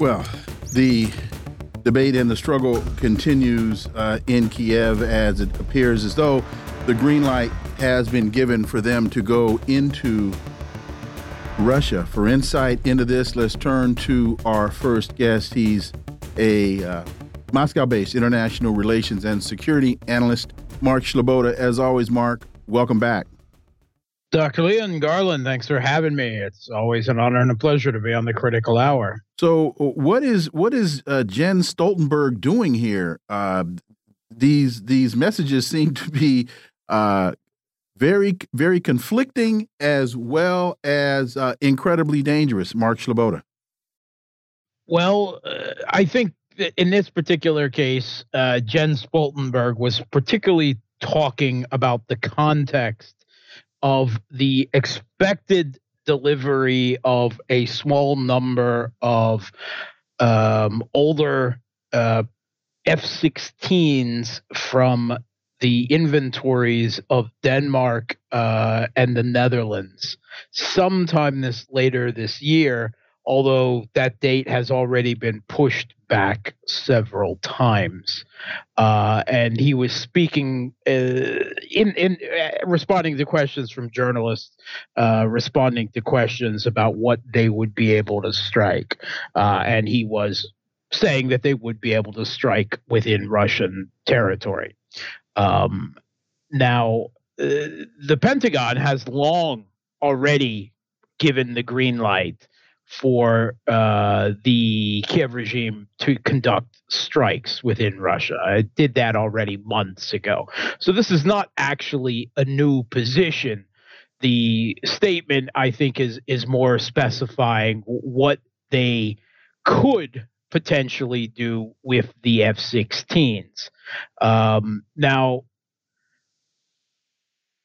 Well, the debate and the struggle continues uh, in Kiev as it appears as though the green light has been given for them to go into Russia. For insight into this, let's turn to our first guest. He's a uh, Moscow based international relations and security analyst, Mark Sleboda. As always, Mark, welcome back. Dr. Leon Garland, thanks for having me. It's always an honor and a pleasure to be on the Critical Hour. So, uh, what is what is uh, Jens Stoltenberg doing here? Uh, these these messages seem to be uh, very very conflicting as well as uh, incredibly dangerous. Mark Sleboda. Well, uh, I think in this particular case, Jen Stoltenberg was particularly talking about the context of the expected delivery of a small number of um, older uh, F 16s from the inventories of Denmark uh, and the Netherlands. Sometime this later this year although that date has already been pushed back several times. Uh, and he was speaking uh, in in uh, responding to questions from journalists, uh, responding to questions about what they would be able to strike, uh, and he was saying that they would be able to strike within Russian territory. Um, now, uh, the Pentagon has long already given the green light for uh, the Kiev regime to conduct strikes within Russia. It did that already months ago. So this is not actually a new position. The statement, I think, is is more specifying what they could potentially do with the F-16s. Um, now,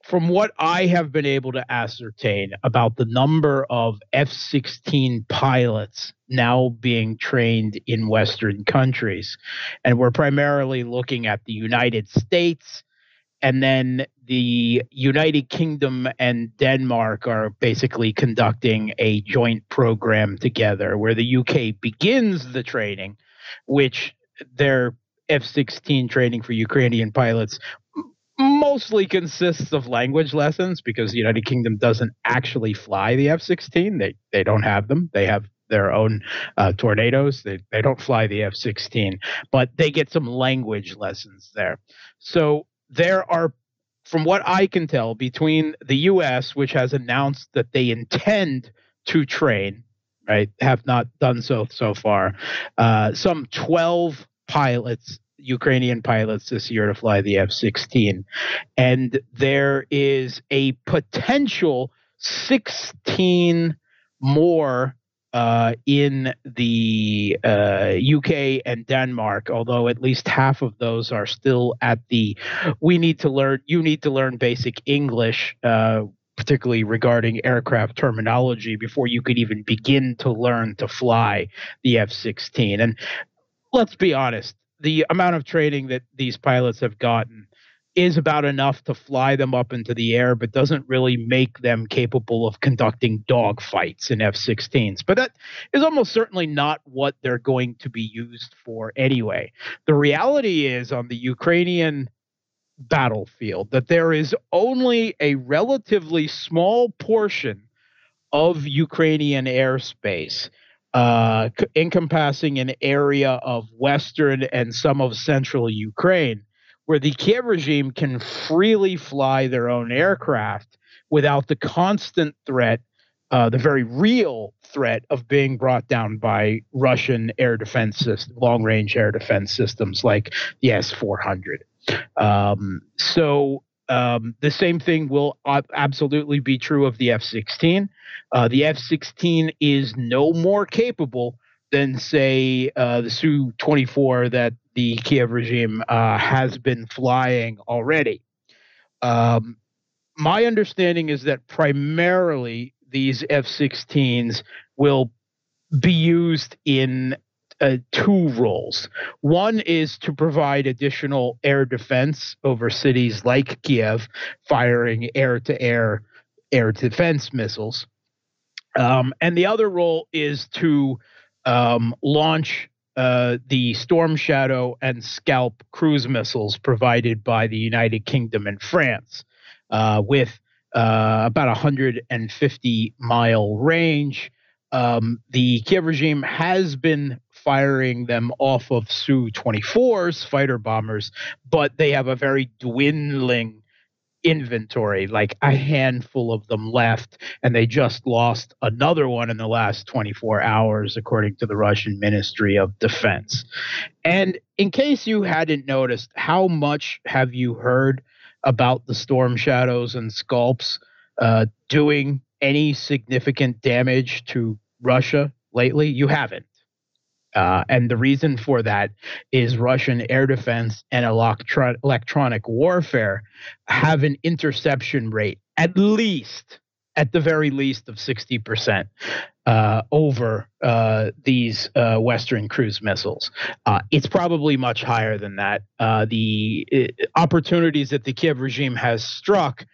from what I have been able to ascertain about the number of F 16 pilots now being trained in Western countries, and we're primarily looking at the United States, and then the United Kingdom and Denmark are basically conducting a joint program together where the UK begins the training, which their F 16 training for Ukrainian pilots mostly consists of language lessons because the United Kingdom doesn't actually fly the F-16. They they don't have them. They have their own uh, tornadoes. They they don't fly the F-16, but they get some language lessons there. So there are, from what I can tell, between the U.S., which has announced that they intend to train, right, have not done so so far, uh, some 12 pilots Ukrainian pilots this year to fly the F 16. And there is a potential 16 more uh, in the uh, UK and Denmark, although at least half of those are still at the we need to learn, you need to learn basic English. Uh, particularly regarding aircraft terminology, before you could even begin to learn to fly the F 16. And let's be honest, the amount of training that these pilots have gotten is about enough to fly them up into the air, but doesn't really make them capable of conducting dogfights in F 16s. But that is almost certainly not what they're going to be used for anyway. The reality is on the Ukrainian battlefield that there is only a relatively small portion of Ukrainian airspace uh, encompassing an area of western and some of central Ukraine, where the Kiev regime can freely fly their own aircraft without the constant threat, uh, the very real threat of being brought down by Russian air defense systems, long range air defense systems like the S 400. Um, so um, the same thing will absolutely be true of the F 16. Uh, the F 16 is no more capable than, say, uh, the Su 24 that the Kiev regime uh, has been flying already. Um, my understanding is that primarily these F 16s will be used in uh, two roles. One is to provide additional air defense over cities like Kiev, firing air to air air defense missiles. Um, and the other role is to um, launch uh, the Storm Shadow and Scalp cruise missiles provided by the United Kingdom and France uh, with uh, about 150 mile range. Um, the Kiev regime has been firing them off of Su 24s, fighter bombers, but they have a very dwindling inventory, like a handful of them left, and they just lost another one in the last 24 hours, according to the Russian Ministry of Defense. And in case you hadn't noticed, how much have you heard about the storm shadows and scalps uh, doing any significant damage to Russia lately? You haven't. Uh, and the reason for that is Russian air defense and electro- electronic warfare have an interception rate, at least, at the very least, of 60% uh, over uh, these uh, Western cruise missiles. Uh, it's probably much higher than that. Uh, the opportunities that the Kiev regime has struck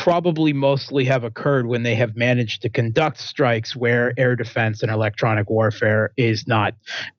probably mostly have occurred when they have managed to conduct strikes where air defense and electronic warfare is not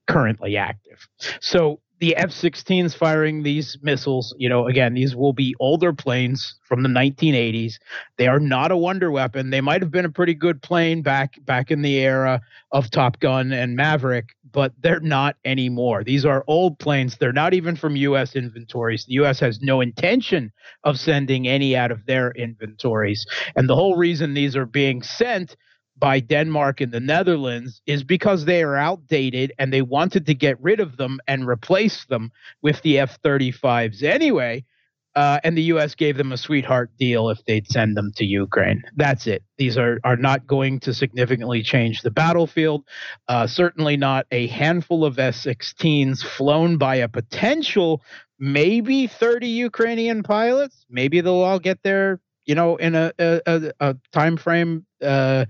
currently active. So the F 16s firing these missiles, you know, again, these will be older planes from the 1980s. They are not a wonder weapon. They might have been a pretty good plane back back in the era of Top Gun and Maverick, but they're not anymore. These are old planes. They're not even from US inventories. The US has no intention of sending any out of their inventories. And the whole reason these are being sent by Denmark and the Netherlands is because they are outdated and they wanted to get rid of them and replace them with the F 35s anyway. Uh, and the U.S. gave them a sweetheart deal if they'd send them to Ukraine. That's it. These are are not going to significantly change the battlefield. Uh, certainly not a handful of F-16s flown by a potential maybe 30 Ukrainian pilots. Maybe they'll all get there you know, in a a, a time frame. Uh,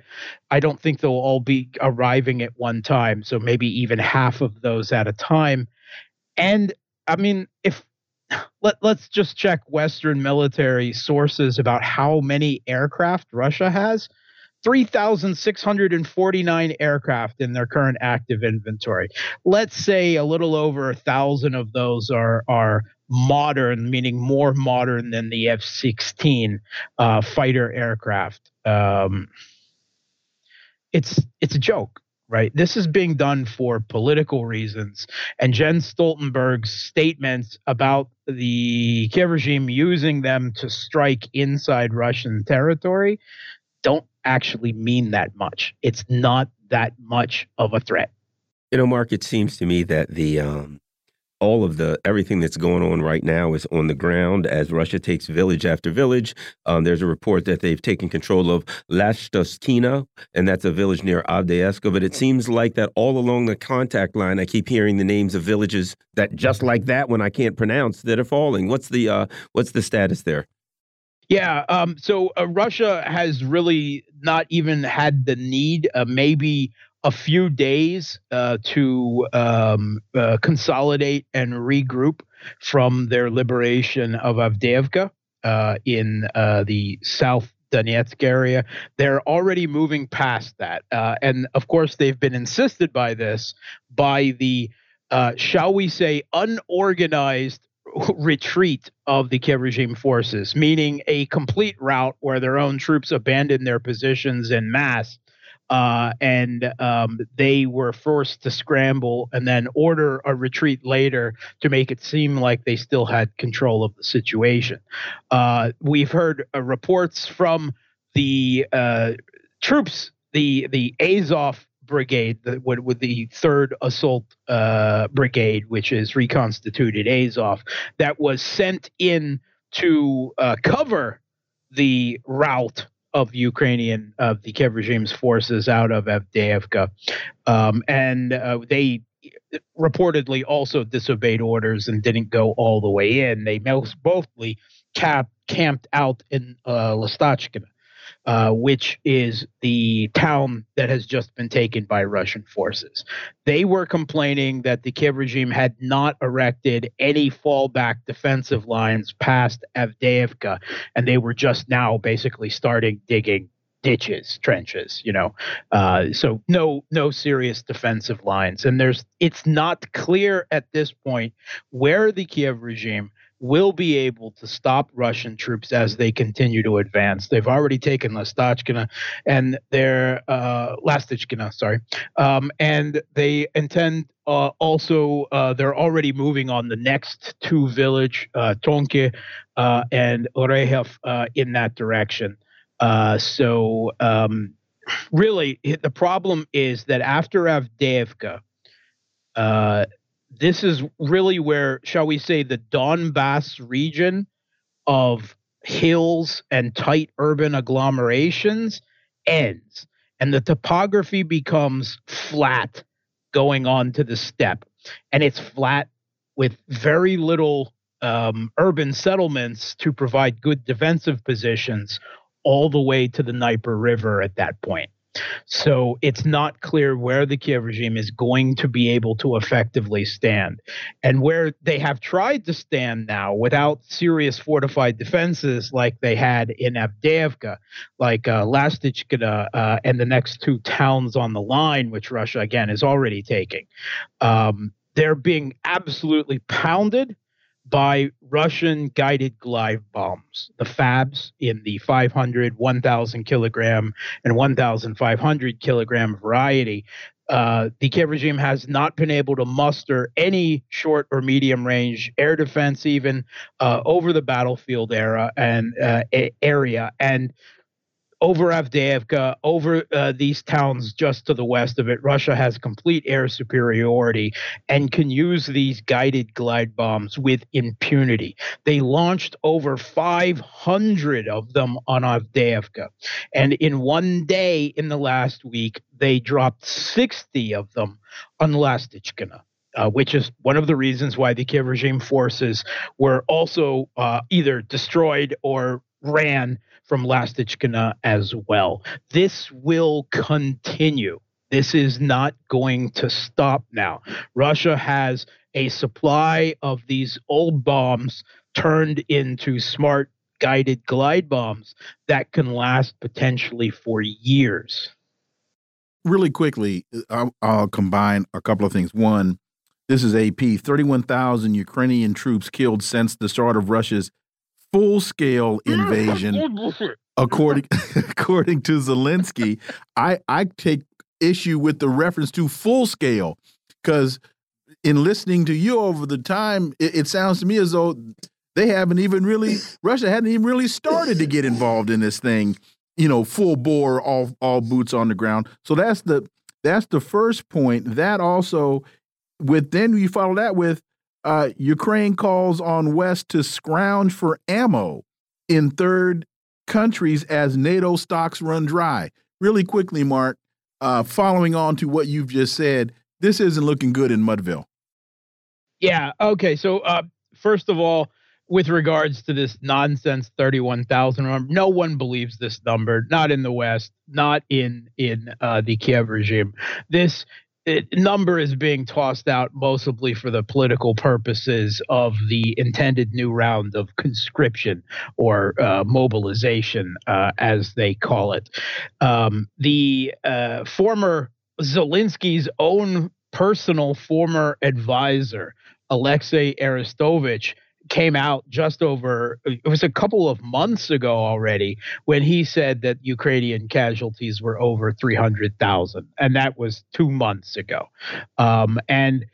I don't think they'll all be arriving at one time. So maybe even half of those at a time. And I mean, if let let's just check Western military sources about how many aircraft Russia has. 3,649 aircraft in their current active inventory. Let's say a little over a thousand of those are are modern, meaning more modern than the F 16 uh, fighter aircraft. Um, it's it's a joke, right? This is being done for political reasons, and Jen Stoltenberg's statements about the Kiev regime using them to strike inside Russian territory don't actually mean that much. It's not that much of a threat. You know, Mark, it seems to me that the um, all of the everything that's going on right now is on the ground as Russia takes village after village. Um, there's a report that they've taken control of Lashtoskina, and that's a village near Avdiivka. But it seems like that all along the contact line, I keep hearing the names of villages that just like that when I can't pronounce that are falling. What's the uh, what's the status there? Yeah, um, so uh, Russia has really not even had the need. Uh, maybe a few days uh, to um, uh, consolidate and regroup from their liberation of Avdiivka uh, in uh, the South Donetsk area. They're already moving past that. Uh, and of course, they've been insisted by this by the, uh, shall we say, unorganized retreat of the Kiev regime forces, meaning a complete rout where their own troops abandon their positions in mass uh, and um, they were forced to scramble and then order a retreat later to make it seem like they still had control of the situation. Uh, we've heard uh, reports from the uh, troops, the the Azov brigade, the, with, the third assault uh, brigade, which is reconstituted Azov, that was sent in to uh, cover the route of Ukrainian of the Kiev regime's forces out of Avdiivka, um, and uh, they reportedly also disobeyed orders and didn't go all the way in. They most mostly cap, camped out in uh, uh, which is the town that has just been taken by Russian forces. They were complaining that the Kiev regime had not erected any fallback defensive lines past Avdiivka, and they were just now basically starting digging ditches, trenches, you know. Uh, so no no serious defensive lines, and there's it's not clear at this point where the Kiev regime will be able to stop Russian troops as they continue to advance. They've already taken Lastachkina and they're uh, Lastichkina, sorry, um, and they intend uh, also uh, they're already moving on the next two village, uh, Tonke uh, and Orehev, uh, in that direction. Uh, so um, really, the problem is that after Avdiivka, uh, this is really where, shall we say, the Donbass region of hills and tight urban agglomerations ends, and the topography becomes flat going on to the steppe, and it's flat with very little um, urban settlements to provide good defensive positions all the way to the Dnieper River at that point. So it's not clear where the Kiev regime is going to be able to effectively stand. And where they have tried to stand now without serious fortified defenses like they had in Avdiivka, like uh, uh, and the next two towns on the line, which Russia, again, is already taking, um, they're being absolutely pounded by Russian guided glide bombs, the FABs in the 500, 1,000 kilogram, and 1,500 kilogram variety. Uh, the Kiev regime has not been able to muster any short or medium range air defense, even uh, over the battlefield era and uh, area. And over Avdiivka, over uh, these towns just to the west of it, Russia has complete air superiority and can use these guided glide bombs with impunity. They launched over 500 of them on Avdiivka. And in one day in the last week, they dropped 60 of them on Lastichkina. Uh, which is one of the reasons why the Kiev regime forces were also uh, either destroyed or ran from Lastichkina as well. This will continue. This is not going to stop now. Russia has a supply of these old bombs turned into smart guided glide bombs that can last potentially for years. Really quickly, I'll, I'll combine a couple of things. One, this is AP 31,000 Ukrainian troops killed since the start of Russia's full scale invasion, according according to Zelensky. I I take issue with the reference to full scale because in listening to you over the time, it, it sounds to me as though they haven't even really Russia hadn't even really started to get involved in this thing. You know, full bore, all all boots on the ground. So that's the that's the first point. That also, with then you follow that with uh, Ukraine calls on West to scrounge for ammo in third countries as NATO stocks run dry. Really quickly, Mark, uh, following on to what you've just said, this isn't looking good in Mudville. Yeah. Okay. So, uh, first of all, with regards to this nonsense 31,000 no one believes this number not in the west not in in uh, the Kiev regime this it, number is being tossed out mostly for the political purposes of the intended new round of conscription or uh, mobilization, uh, as they call it. Um, the uh, former Zelensky's own personal former advisor, Alexei Arestovich, came out just over it was a couple of months ago already when he said that Ukrainian casualties were over 300,000 and that was 2 months ago. Um, and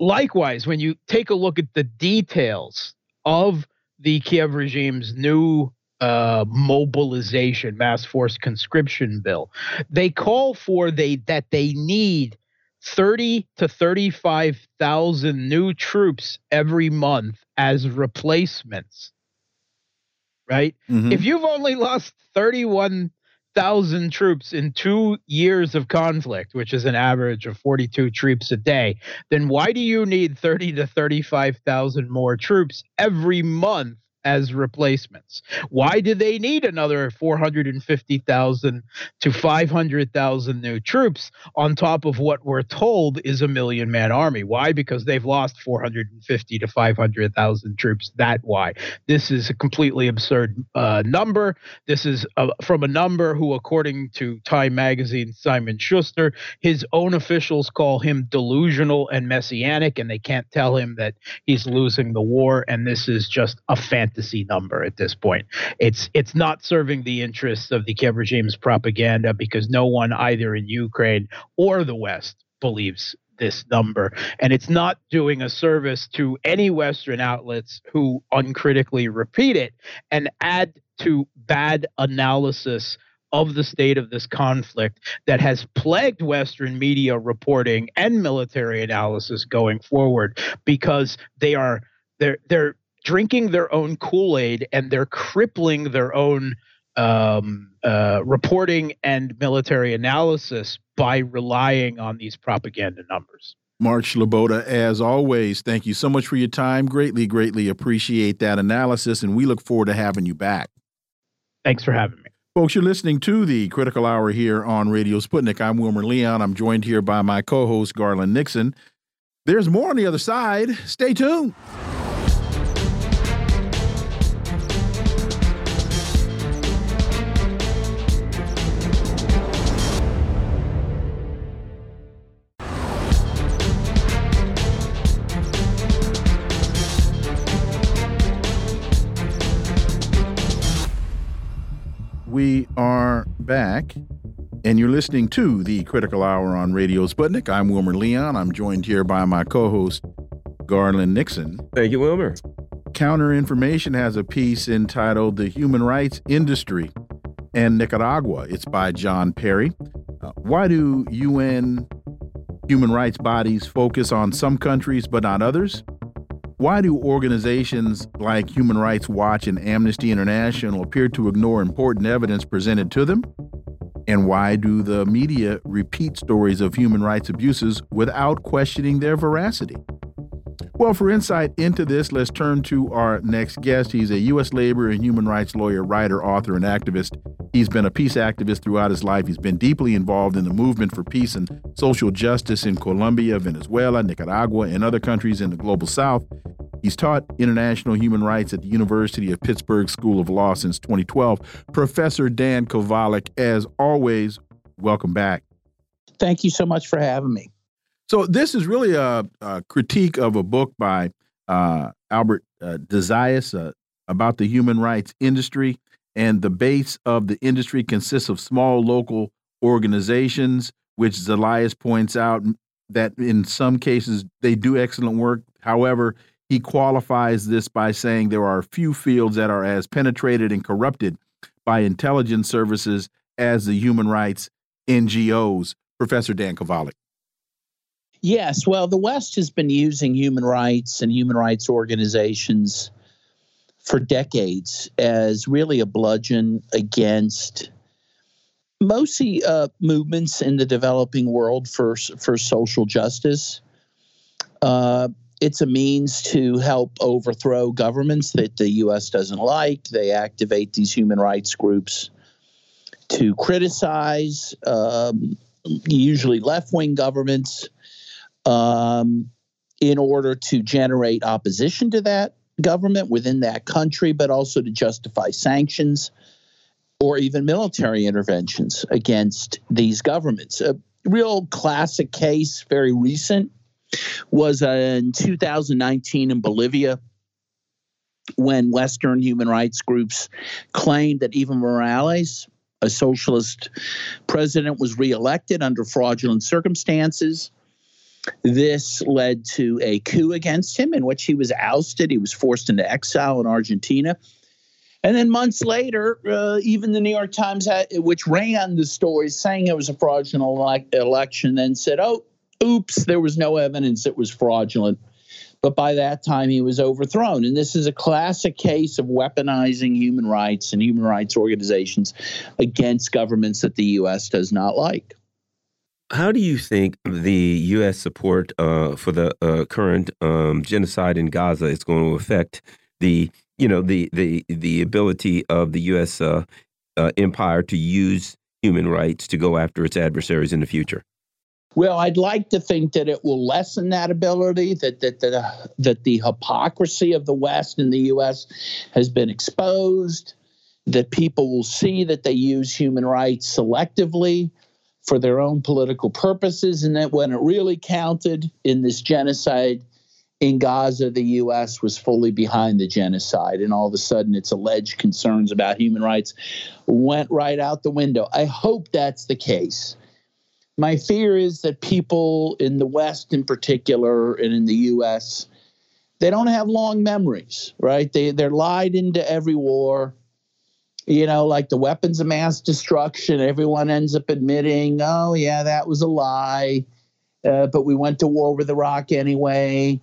likewise when you take a look at the details of the Kiev regime's new uh, mobilization mass force conscription bill they call for they that they need 30 to 35,000 new troops every month as replacements right? Mm-hmm. If you've only lost 31,000 troops in two years of conflict, which is an average of 42 troops a day, then why do you need 30 to 35,000 more troops every month as replacements. Why do they need another 450,000 to 500,000 new troops on top of what we're told is a million man army? Why? Because they've lost 450 to 500,000 troops. That why. This is a completely absurd uh, number. This is a, from a number who, according to Time magazine, Simon Shuster, his own officials call him delusional and messianic, and they can't tell him that he's losing the war. And this is just a fantasy fantasy number at this point. It's it's not serving the interests of the Kiev regime's propaganda because no one either in Ukraine or the West believes this number. And it's not doing a service to any Western outlets who uncritically repeat it and add to bad analysis of the state of this conflict that has plagued Western media reporting and military analysis going forward because they are they're they're drinking their own Kool Aid and they're crippling their own um, uh, reporting and military analysis by relying on these propaganda numbers. Mark Sleboda, as always, thank you so much for your time. Greatly, greatly appreciate that analysis, and we look forward to having you back. Thanks for having me. Folks, you're listening to the Critical Hour here on Radio Sputnik. I'm Wilmer Leon. I'm joined here by my co host, Garland Nixon. There's more on the other side. Stay tuned. Are back, and you're listening to the Critical Hour on Radio Sputnik. I'm Wilmer Leon. I'm joined here by my co host, Garland Nixon. Thank you, Wilmer. Counter Information has a piece entitled The Human Rights Industry and Nicaragua. It's by John Perry. Uh, why do UN human rights bodies focus on some countries but not others? Why do organizations like Human Rights Watch and Amnesty International appear to ignore important evidence presented to them? And why do the media repeat stories of human rights abuses without questioning their veracity? Well, for insight into this, let's turn to our next guest. He's a U.S. labor and human rights lawyer, writer, author, and activist. He's been a peace activist throughout his life. He's been deeply involved in the movement for peace and social justice in Colombia, Venezuela, Nicaragua, and other countries in the global south. He's taught international human rights at the University of Pittsburgh School of Law since 2012. Professor Dan Kovalik, as always, welcome back. Thank you so much for having me. So, this is really a, a critique of a book by uh, Albert uh, DeZayas uh, about the human rights industry. And the base of the industry consists of small local organizations, which de Zayas points out that in some cases they do excellent work. However, he qualifies this by saying there are few fields that are as penetrated and corrupted by intelligence services as the human rights NGOs. Professor Dan Kovalik. Yes, well, the West has been using human rights and human rights organizations for decades as really a bludgeon against mostly uh, movements in the developing world for for social justice. Uh, it's a means to help overthrow governments that the U.S. doesn't like. They activate these human rights groups to criticize, um, usually left wing governments, um, in order to generate opposition to that government within that country, but also to justify sanctions or even military interventions against these governments. A real classic case, very recent was uh, in 2019 in Bolivia when Western human rights groups claimed that Evo Morales, a socialist president, was reelected under fraudulent circumstances. This led to a coup against him in which he was ousted. He was forced into exile in Argentina. And then months later, uh, even the New York Times, had, which ran the story saying it was a fraudulent ele- election, then said, oh, oops, there was no evidence it was fraudulent. but by that time he was overthrown. And this is a classic case of weaponizing human rights and human rights organizations against governments that the U.S. does not like. How do you think the U.S. support uh, for the uh, current um, genocide in Gaza is going to affect the, you know, the the the ability of the U.S. Uh, uh, empire to use human rights to go after its adversaries in the future? Well, I'd like to think that it will lessen that ability, that that that, that the hypocrisy of the West and the U.S. has been exposed, that people will see that they use human rights selectively for their own political purposes, and that when it really counted in this genocide in Gaza, the U.S. was fully behind the genocide, and all of a sudden its alleged concerns about human rights went right out the window. I hope that's the case my fear is that people in the West, in particular, and in the U.S., they don't have long memories, right? They they're lied into every war. You know, like the weapons of mass destruction. Everyone ends up admitting, "Oh, yeah, that was a lie," uh, but we went to war with Iraq anyway.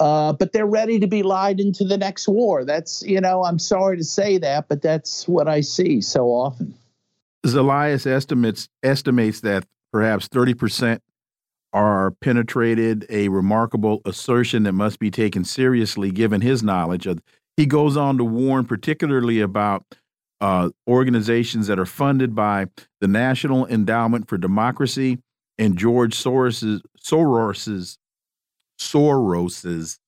Uh, but they're ready to be lied into the next war. That's, you know, I'm sorry to say that, but that's what I see so often. de Zayas estimates estimates that perhaps 30% are penetrated, a remarkable assertion that must be taken seriously given his knowledge. Of, he goes on to warn particularly about uh, organizations that are funded by the National Endowment for Democracy and George Soros's Soros's Soros's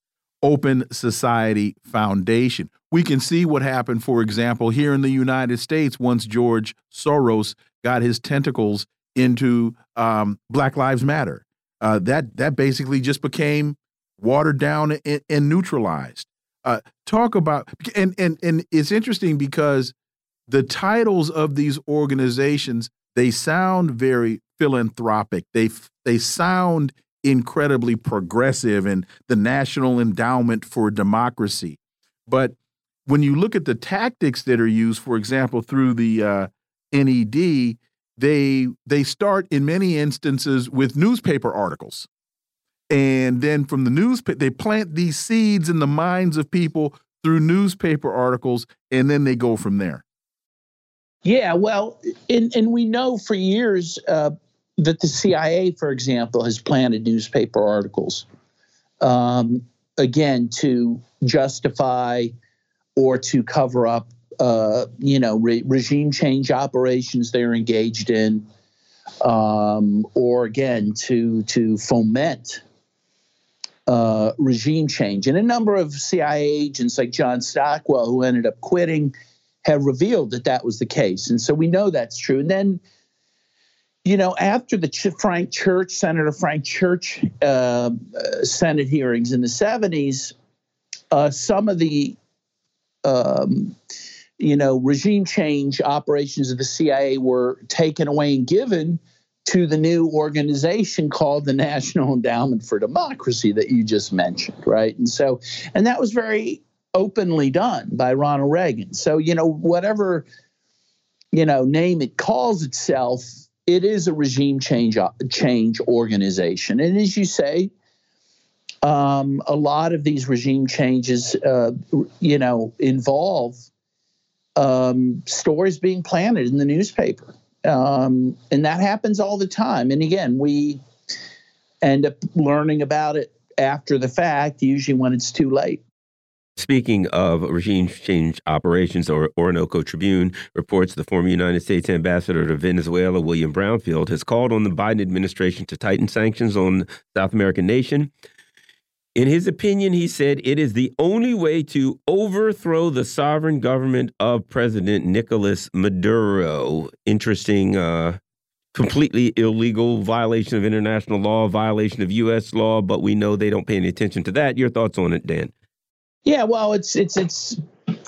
Open Society Foundation. We can see what happened, for example, here in the United States once George Soros got his tentacles into um, Black Lives Matter. Uh, that that basically just became watered down and, and neutralized. Uh, talk about and and and it's interesting because the titles of these organizations they sound very philanthropic. They they sound incredibly progressive and the National Endowment for Democracy. But when you look at the tactics that are used, for example, through the uh, NED, they they start in many instances with newspaper articles and then from the newspaper they plant these seeds in the minds of people through newspaper articles and then they go from there yeah well and, and we know for years uh, that the cia for example has planted newspaper articles um, again to justify or to cover up uh, you know, re- regime change operations they're engaged in, um, or again to to foment uh, regime change. And a number of CIA agents, like John Stockwell, who ended up quitting, have revealed that that was the case. And so we know that's true. And then, you know, after the Ch- Frank Church, Senator Frank Church uh, uh Senate hearings in the 70s, uh, some of the um, you know, regime change operations of the CIA were taken away and given to the new organization called the National Endowment for Democracy that you just mentioned, right? And so, and that was very openly done by Ronald Reagan. So, you know, whatever, you know, name it calls itself, it is a regime change change organization. And as you say, um, a lot of these regime changes, uh, you know, involve um, stories being planted in the newspaper. Um, and that happens all the time. And again, we end up learning about it after the fact, usually when it's too late. Speaking of regime change operations, or Orinoco Tribune reports the former United States ambassador to Venezuela, William Brownfield, has called on the Biden administration to tighten sanctions on South American nation. In his opinion, he said it is the only way to overthrow the sovereign government of President Nicolas Maduro. Interesting, uh, completely illegal violation of international law, violation of U.S. law, but we know they don't pay any attention to that. Your thoughts on it, Dan? Yeah, well, it's it's it's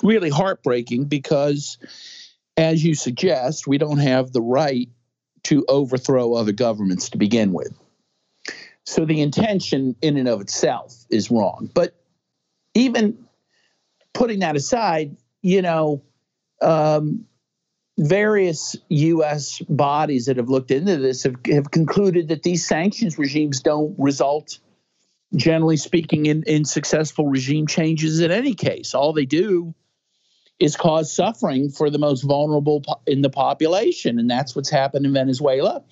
really heartbreaking because, as you suggest, we don't have the right to overthrow other governments to begin with. So the intention in and of itself is wrong. But even putting that aside, you know, um, various U.S. bodies that have looked into this have, have concluded that these sanctions regimes don't result generally speaking, in, in successful regime changes in any case. All they do is cause suffering for the most vulnerable in the population. And that's what's happened in Venezuela.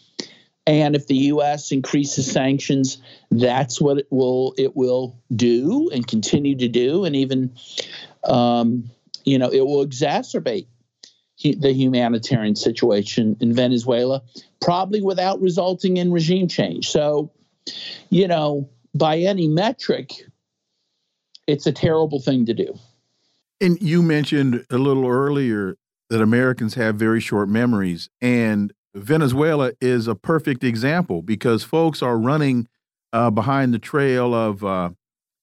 And if the U.S. increases sanctions, that's what it will it will do and continue to do, and even, um, you know, it will exacerbate the humanitarian situation in Venezuela, probably without resulting in regime change. So, you know, by any metric, it's a terrible thing to do. And you mentioned a little earlier that Americans have very short memories, and Venezuela is a perfect example because folks are running uh, behind the trail of uh,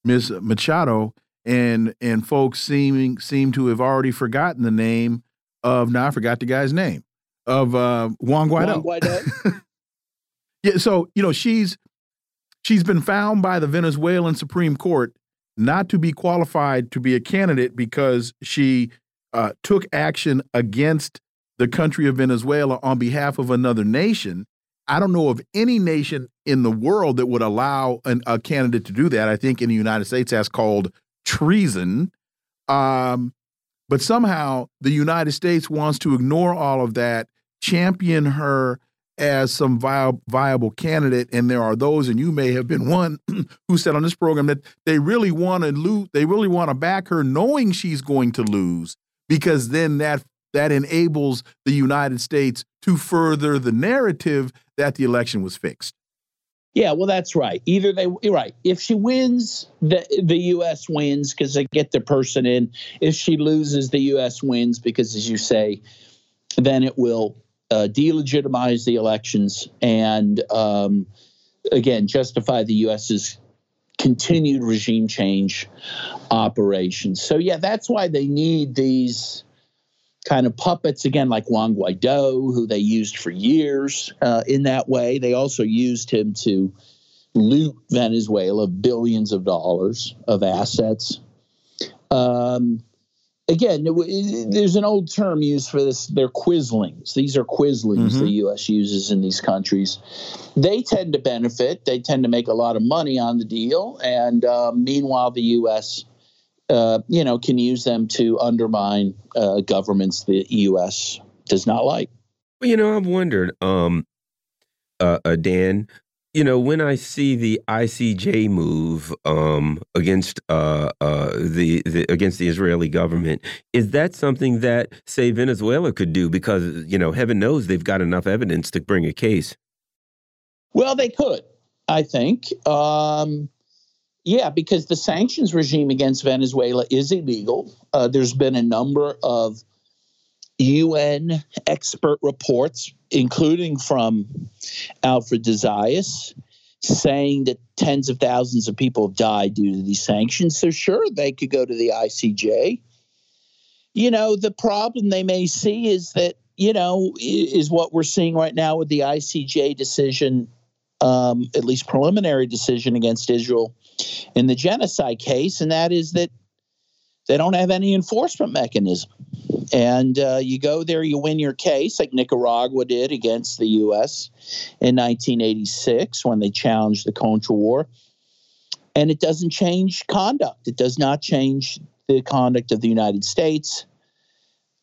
Ms. Machado, and and folks seeming seem to have already forgotten the name of now I forgot the guy's name of uh, Juan Guaido. Juan Guaido. yeah, so you know she's she's been found by the Venezuelan Supreme Court not to be qualified to be a candidate because she uh, took action against the country of Venezuela on behalf of another nation. I don't know of any nation in the world that would allow an, a candidate to do that. I think in the United States that's called treason. Um, but somehow the United States wants to ignore all of that, champion her as some viable candidate. And there are those, and you may have been one who said on this program that they really want to lose, they really want to back her knowing she's going to lose, because then that that enables the United States to further the narrative that the election was fixed. Yeah, well, that's right. Either they, right. If she wins, the the U.S. wins because they get the person in. If she loses, the U.S. wins because, as you say, then it will uh, delegitimize the elections and um, again justify the U.S.'s continued regime change operations. So yeah, that's why they need these kind of puppets again, like Juan Guaido, who they used for years uh, in that way. They also used him to loot Venezuela billions of dollars of assets. Um, again, there's an old term used for this. They're quislings. These are quislings mm-hmm. the U.S. uses in these countries. They tend to benefit. They tend to make a lot of money on the deal, and uh, meanwhile, the U.S. Uh, you know, can use them to undermine uh, governments the U.S. does not like. Well, you know, I've wondered, um, uh, uh Dan, you know, when I see the ICJ move um, against uh, uh, the, the, against the Israeli government, is that something that say Venezuela could do? Because you know, heaven knows they've got enough evidence to bring a case. Well, they could, I think. Um, yeah, because the sanctions regime against Venezuela is illegal. Uh, there's been a number of UN expert reports, including from Alfred de Zayas, saying that tens of thousands of people have died due to these sanctions. So, sure, they could go to the ICJ. You know, the problem they may see is that, you know, is what we're seeing right now with the ICJ decision, um, at least preliminary decision against Israel in the genocide case, and that is that they don't have any enforcement mechanism. And uh, you go there, you win your case, like Nicaragua did against the U.S. in 1986 when they challenged the Contra War. And it doesn't change conduct. It does not change the conduct of the United States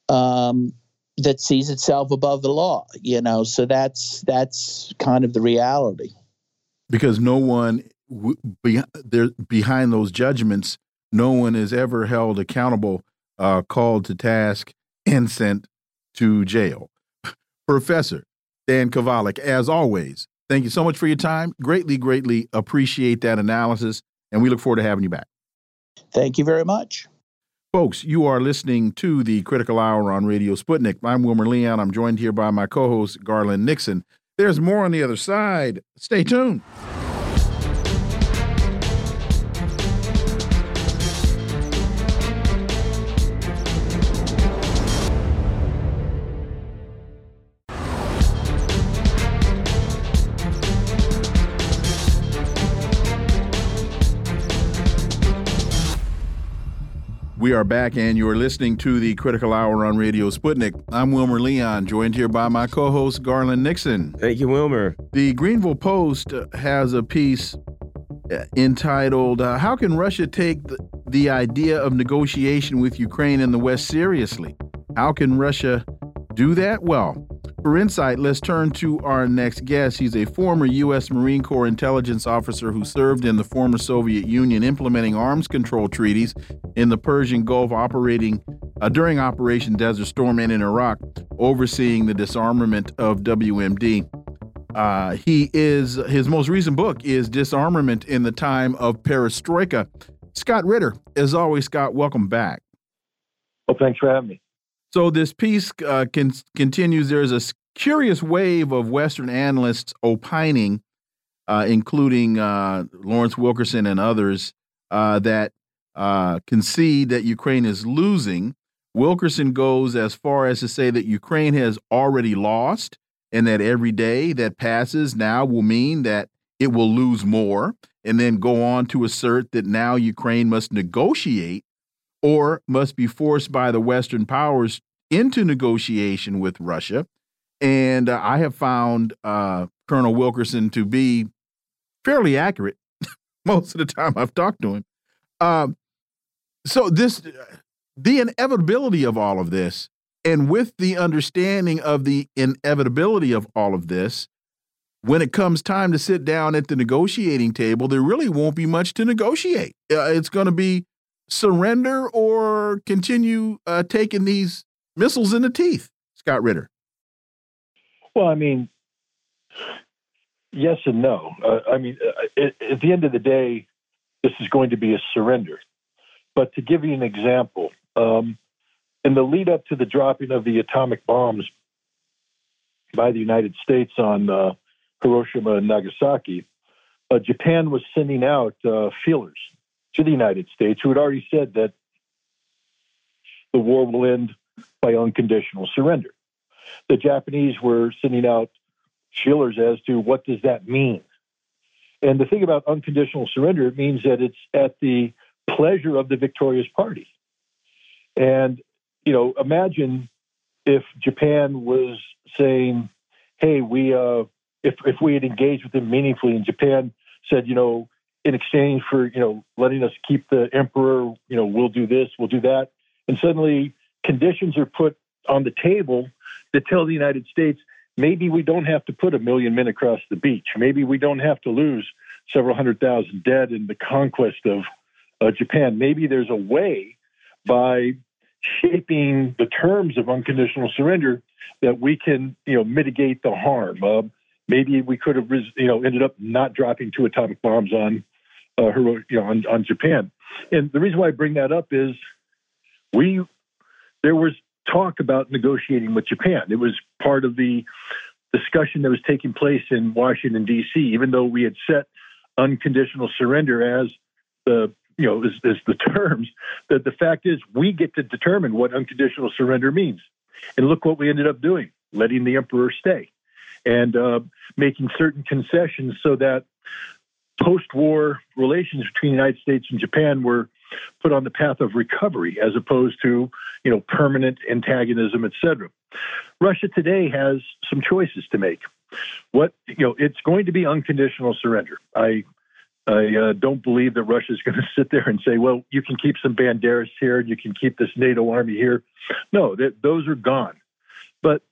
um, that sees itself above the law. You know, so that's that's kind of the reality. Because no one be, there behind those judgments, no one is ever held accountable uh, called to task and sent to jail. Professor Dan Kovalik, as always, thank you so much for your time. Greatly, greatly appreciate that analysis, and we look forward to having you back. Thank you very much. Folks, you are listening to the Critical Hour on Radio Sputnik. I'm Wilmer Leon. I'm joined here by my co host, Garland Nixon. There's more on the other side. Stay tuned. We are back, and you're listening to the Critical Hour on Radio Sputnik. I'm Wilmer Leon, joined here by my co host, Garland Nixon. Thank you, Wilmer. The Greanville Post has a piece uh, entitled uh, How Can Russia Take the, the Idea of Negotiation with Ukraine and the West Seriously? How can Russia do that? Well, for insight, let's turn to our next guest. He's a former U.S. Marine Corps intelligence officer who served in the former Soviet Union implementing arms control treaties in the Persian Gulf, operating uh, during Operation Desert Storm and in Iraq, overseeing the disarmament of WMD. Uh, he is his most recent book is Disarmament in the Time of Perestroika. Scott Ritter, as always, Scott, welcome back. Well, thanks for having me. So this piece uh, continues. There's a curious wave of Western analysts opining, uh, including uh, Lawrence Wilkerson and others, uh, that uh, concede that Ukraine is losing. Wilkerson goes as far as to say that Ukraine has already lost and that every day that passes now will mean that it will lose more, and then go on to assert that now Ukraine must negotiate or must be forced by the Western powers into negotiation with Russia. And uh, I have found uh, Colonel Wilkerson to be fairly accurate most of the time I've talked to him. Um, so this, the inevitability of all of this, and with the understanding of the inevitability of all of this, when it comes time to sit down at the negotiating table, there really won't be much to negotiate. Uh, it's going to be surrender or continue uh, taking these missiles in the teeth, Scott Ritter? Well, I mean, yes and no. Uh, I mean, uh, at the end of the day, this is going to be a surrender. But to give you an example, um, in the lead up to the dropping of the atomic bombs by the United States on uh, Hiroshima and Nagasaki, uh, Japan was sending out uh, feelers to the United States who had already said that the war will end by unconditional surrender. The Japanese were sending out feelers as to what does that mean. And the thing about unconditional surrender, it means that it's at the pleasure of the victorious party. And, you know, imagine if Japan was saying, hey, we, uh, if, if we had engaged with them meaningfully and Japan said, you know, in exchange for, you know, letting us keep the emperor, you know, we'll do this, we'll do that. And suddenly conditions are put on the table that tell the United States maybe we don't have to put a million men across the beach. Maybe we don't have to lose several hundred thousand dead in the conquest of uh, Japan. Maybe there's a way by shaping the terms of unconditional surrender that we can, you know, mitigate the harm. Uh, maybe we could have, you know, ended up not dropping two atomic bombs on, uh, you know, on, on Japan. And the reason why I bring that up is we there was talk about negotiating with Japan. It was part of the discussion that was taking place in Washington D.C. Even though we had set unconditional surrender as the you know as, as the terms, that the fact is we get to determine what unconditional surrender means. And look what we ended up doing: letting the emperor stay and uh, making certain concessions so that post-war relations between the United States and Japan were put on the path of recovery as opposed to you know permanent antagonism etc russia today has some choices to make what you know it's going to be unconditional surrender i I uh, don't believe that Russia is going to sit there and say, "Well, you can keep some Banderas here, and you can keep this NATO army here." No, those are gone. But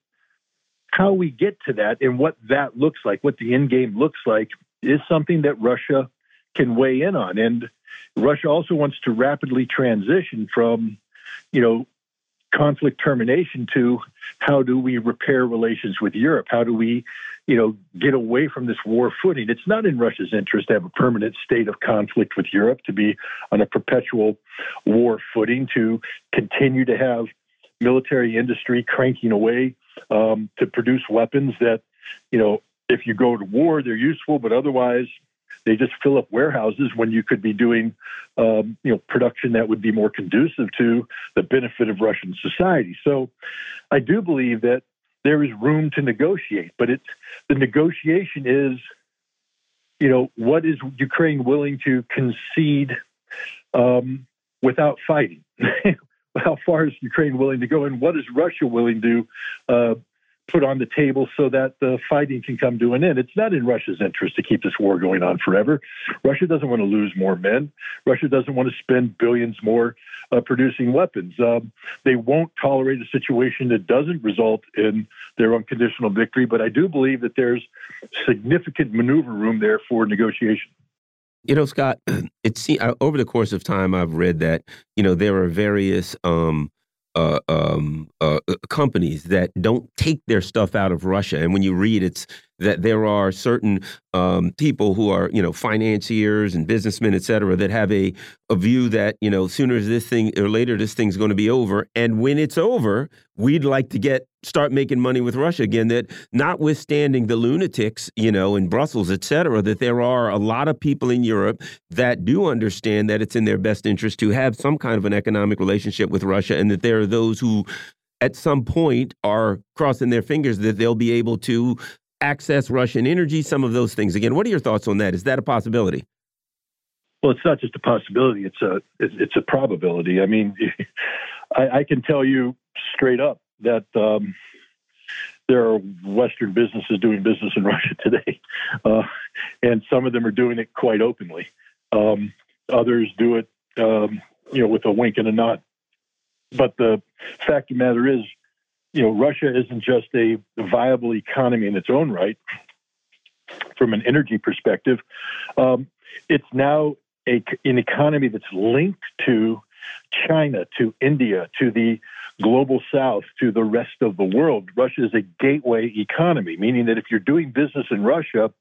how we get to that and what that looks like, what the end game looks like, is something that Russia can weigh in on. And Russia also wants to rapidly transition from, you know, conflict termination to how do we repair relations with Europe? How do we, you know, get away from this war footing? It's not in Russia's interest to have a permanent state of conflict with Europe, to be on a perpetual war footing, to continue to have military industry cranking away um, to produce weapons that, you know, if you go to war, they're useful, but otherwise they just fill up warehouses when you could be doing, um, you know, production that would be more conducive to the benefit of Russian society. So, I do believe that there is room to negotiate, but it's the negotiation is, you know, what is Ukraine willing to concede um, without fighting? How far is Ukraine willing to go, and what is Russia willing to uh, put on the table so that the fighting can come to an end. It's not in Russia's interest to keep this war going on forever. Russia doesn't want to lose more men. Russia doesn't want to spend billions more uh, producing weapons. Um, they won't tolerate a situation that doesn't result in their unconditional victory. But I do believe that there's significant maneuver room there for negotiation. You know, Scott, it's over the course of time, I've read that you know there are various um, uh, um, uh, uh, companies that don't take their stuff out of Russia. And when you read, it's that there are certain um, people who are, you know, financiers and businessmen, et cetera, that have a, a view that, you know, sooner this thing or later, this thing's going to be over. And when it's over, we'd like to get start making money with Russia again. That notwithstanding the lunatics, you know, in Brussels, et cetera, that there are a lot of people in Europe that do understand that it's in their best interest to have some kind of an economic relationship with Russia, and that there are those who at some point are crossing their fingers that they'll be able to access Russian energy, some of those things. Again, what are your thoughts on that? Is that a possibility? Well, it's not just a possibility; it's a it's a probability. I mean, I, I can tell you straight up that um, there are Western businesses doing business in Russia today, uh, and some of them are doing it quite openly. Um, others do it, um, you know, with a wink and a nod. But the fact of the matter is, you know, Russia isn't just a viable economy in its own right from an energy perspective. Um, it's now a, an economy that's linked to China, to India, to the global south, to the rest of the world. Russia is a gateway economy, meaning that if you're doing business in Russia,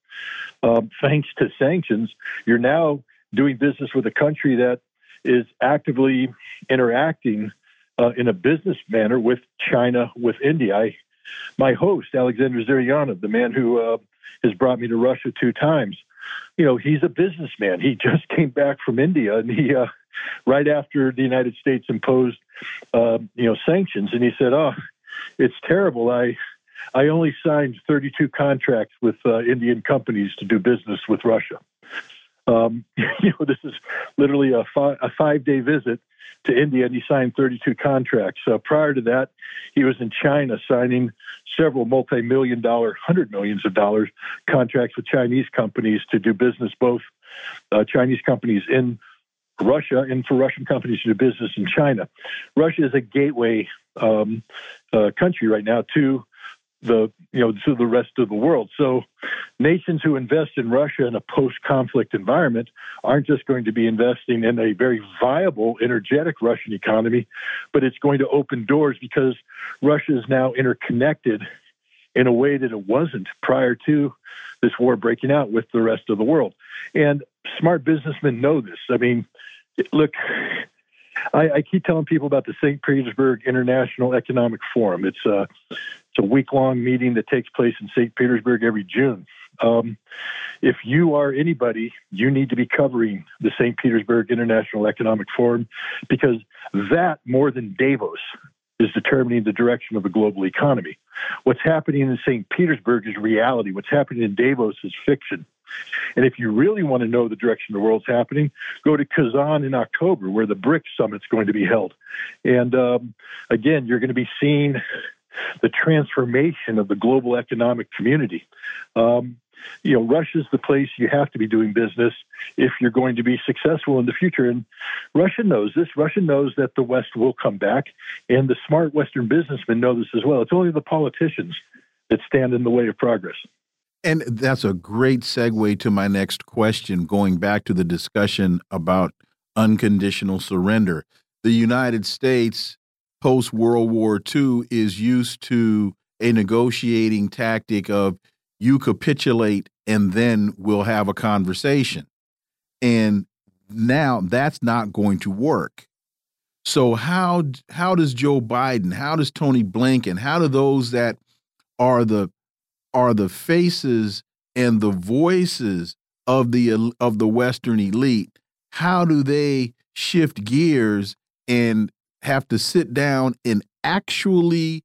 um, thanks to sanctions, you're now doing business with a country that is actively interacting uh, in a business manner with China, with India. I, my host, Alexander Ziryanov, the man who uh, has brought me to Russia two times, you know, he's a businessman. He just came back from India, and he, uh, right after the United States imposed, uh, you know, sanctions, and he said, "Oh, it's terrible. I." I only signed 32 contracts with uh, Indian companies to do business with Russia. Um, you know, this is literally a, fi- a five day visit to India and he signed 32 contracts. Uh, prior to that, he was in China signing several multi million dollar, hundred millions of dollars contracts with Chinese companies to do business, both uh, Chinese companies in Russia and for Russian companies to do business in China. Russia is a gateway um, uh, country right now to the you know to the rest of the world. So nations who invest in Russia in a post-conflict environment aren't just going to be investing in a very viable, energetic Russian economy, but it's going to open doors because Russia is now interconnected in a way that it wasn't prior to this war breaking out with the rest of the world. And smart businessmen know this. I mean, look, I, I, keep telling people about the St. Petersburg International Economic Forum. It's a it's a week long meeting that takes place in St. Petersburg every June. Um, if you are anybody, you need to be covering the St. Petersburg International Economic Forum because that, more than Davos, is determining the direction of the global economy. What's happening in St. Petersburg is reality. What's happening in Davos is fiction. And if you really want to know the direction the world's happening, go to Kazan in October, where the BRICS summit's going to be held. And um, again, you're going to be seeing the transformation of the global economic community. Um, you know, Russia's the place you have to be doing business if you're going to be successful in the future. And Russia knows this. Russia knows that the West will come back, and the smart Western businessmen know this as well. It's only the politicians that stand in the way of progress. And that's a great segue to my next question, going back to the discussion about unconditional surrender. The United States, post World War II, is used to a negotiating tactic of you capitulate and then we'll have a conversation. And now that's not going to work. So how how does Joe Biden, how does Tony Blinken, how do those that are the are the faces and the voices of the of the Western elite, how do they shift gears and have to sit down and actually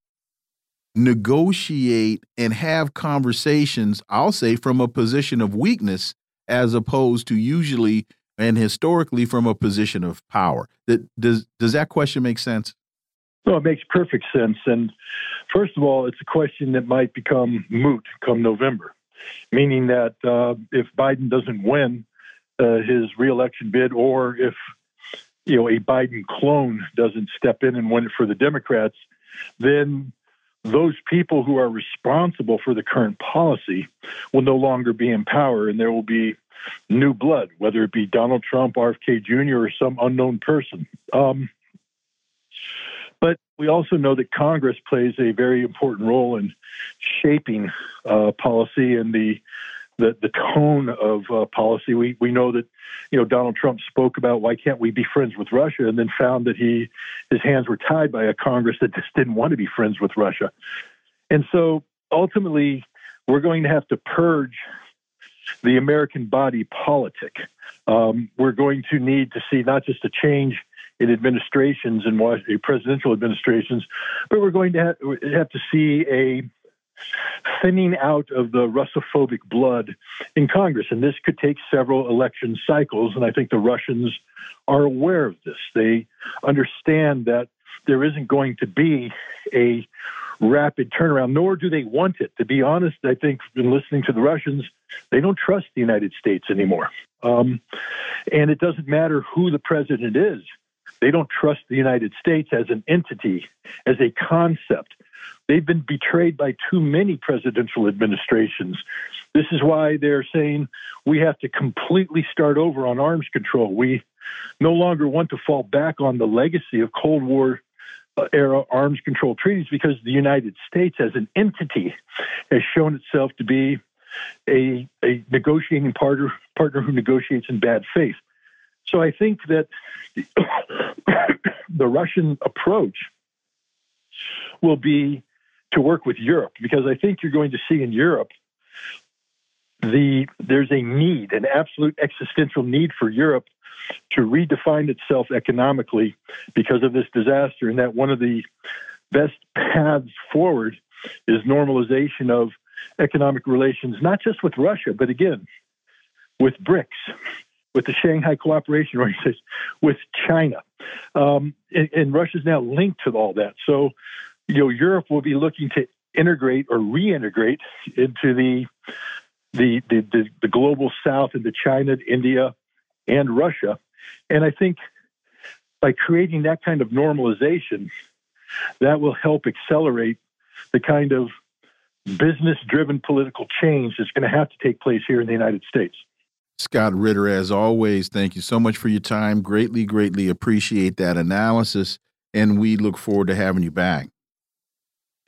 negotiate and have conversations, I'll say from a position of weakness as opposed to usually and historically from a position of power. That does does that question make sense? No, it makes perfect sense. And first of all, it's a question that might become moot come November, meaning that uh, if Biden doesn't win uh, his reelection bid, or if you know a Biden clone doesn't step in and win it for the Democrats, then those people who are responsible for the current policy will no longer be in power, and there will be new blood, whether it be Donald Trump, RFK Jr., or some unknown person. Um, but we also know that Congress plays a very important role in shaping uh, policy and the the, the tone of uh, policy. We we know that you know Donald Trump spoke about why can't we be friends with Russia, and then found that he his hands were tied by a Congress that just didn't want to be friends with Russia, and so ultimately we're going to have to purge the American body politic. Um, we're going to need to see not just a change in administrations and presidential administrations, but we're going to have, have to see a thinning out of the Russophobic blood in Congress. And this could take several election cycles. And I think the Russians are aware of this. They understand that there isn't going to be a rapid turnaround, nor do they want it. To be honest, I think in listening to the Russians, they don't trust the United States anymore. Um, and it doesn't matter who the president is. They don't trust the United States as an entity, as a concept. They've been betrayed by too many presidential administrations. This is why they're saying we have to completely start over on arms control. We no longer want to fall back on the legacy of Cold War uh, era arms control treaties because the United States as an entity has shown itself to be a, a negotiating partner, partner who negotiates in bad faith. So I think that the, the Russian approach will be to work with Europe because I think you're going to see in Europe the there's a need, an absolute existential need for Europe to redefine itself economically because of this disaster, and that one of the best paths forward is normalization of economic relations, not just with Russia, but again with BRICS, with the Shanghai Cooperation Organization, with China, um, and, and Russia's now linked to all that. So you know, Europe will be looking to integrate or reintegrate into the the, the, the, the global south into China, India, and Russia. And I think by creating that kind of normalization, that will help accelerate the kind of business driven political change that's going to have to take place here in the United States. Scott Ritter, as always, thank you so much for your time. Greatly, greatly appreciate that analysis. And we look forward to having you back.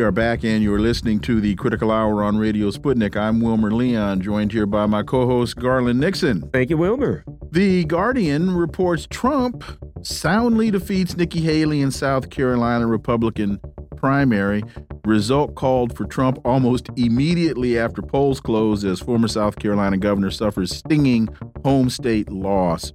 We are back, and you're listening to the Critical Hour on Radio Sputnik. I'm Wilmer Leon, joined here by my co host, Garland Nixon. Thank you, Wilmer. The Guardian reports Trump soundly defeats Nikki Haley in South Carolina Republican primary. Result called for Trump almost immediately after polls closed as former South Carolina governor suffers stinging home state loss.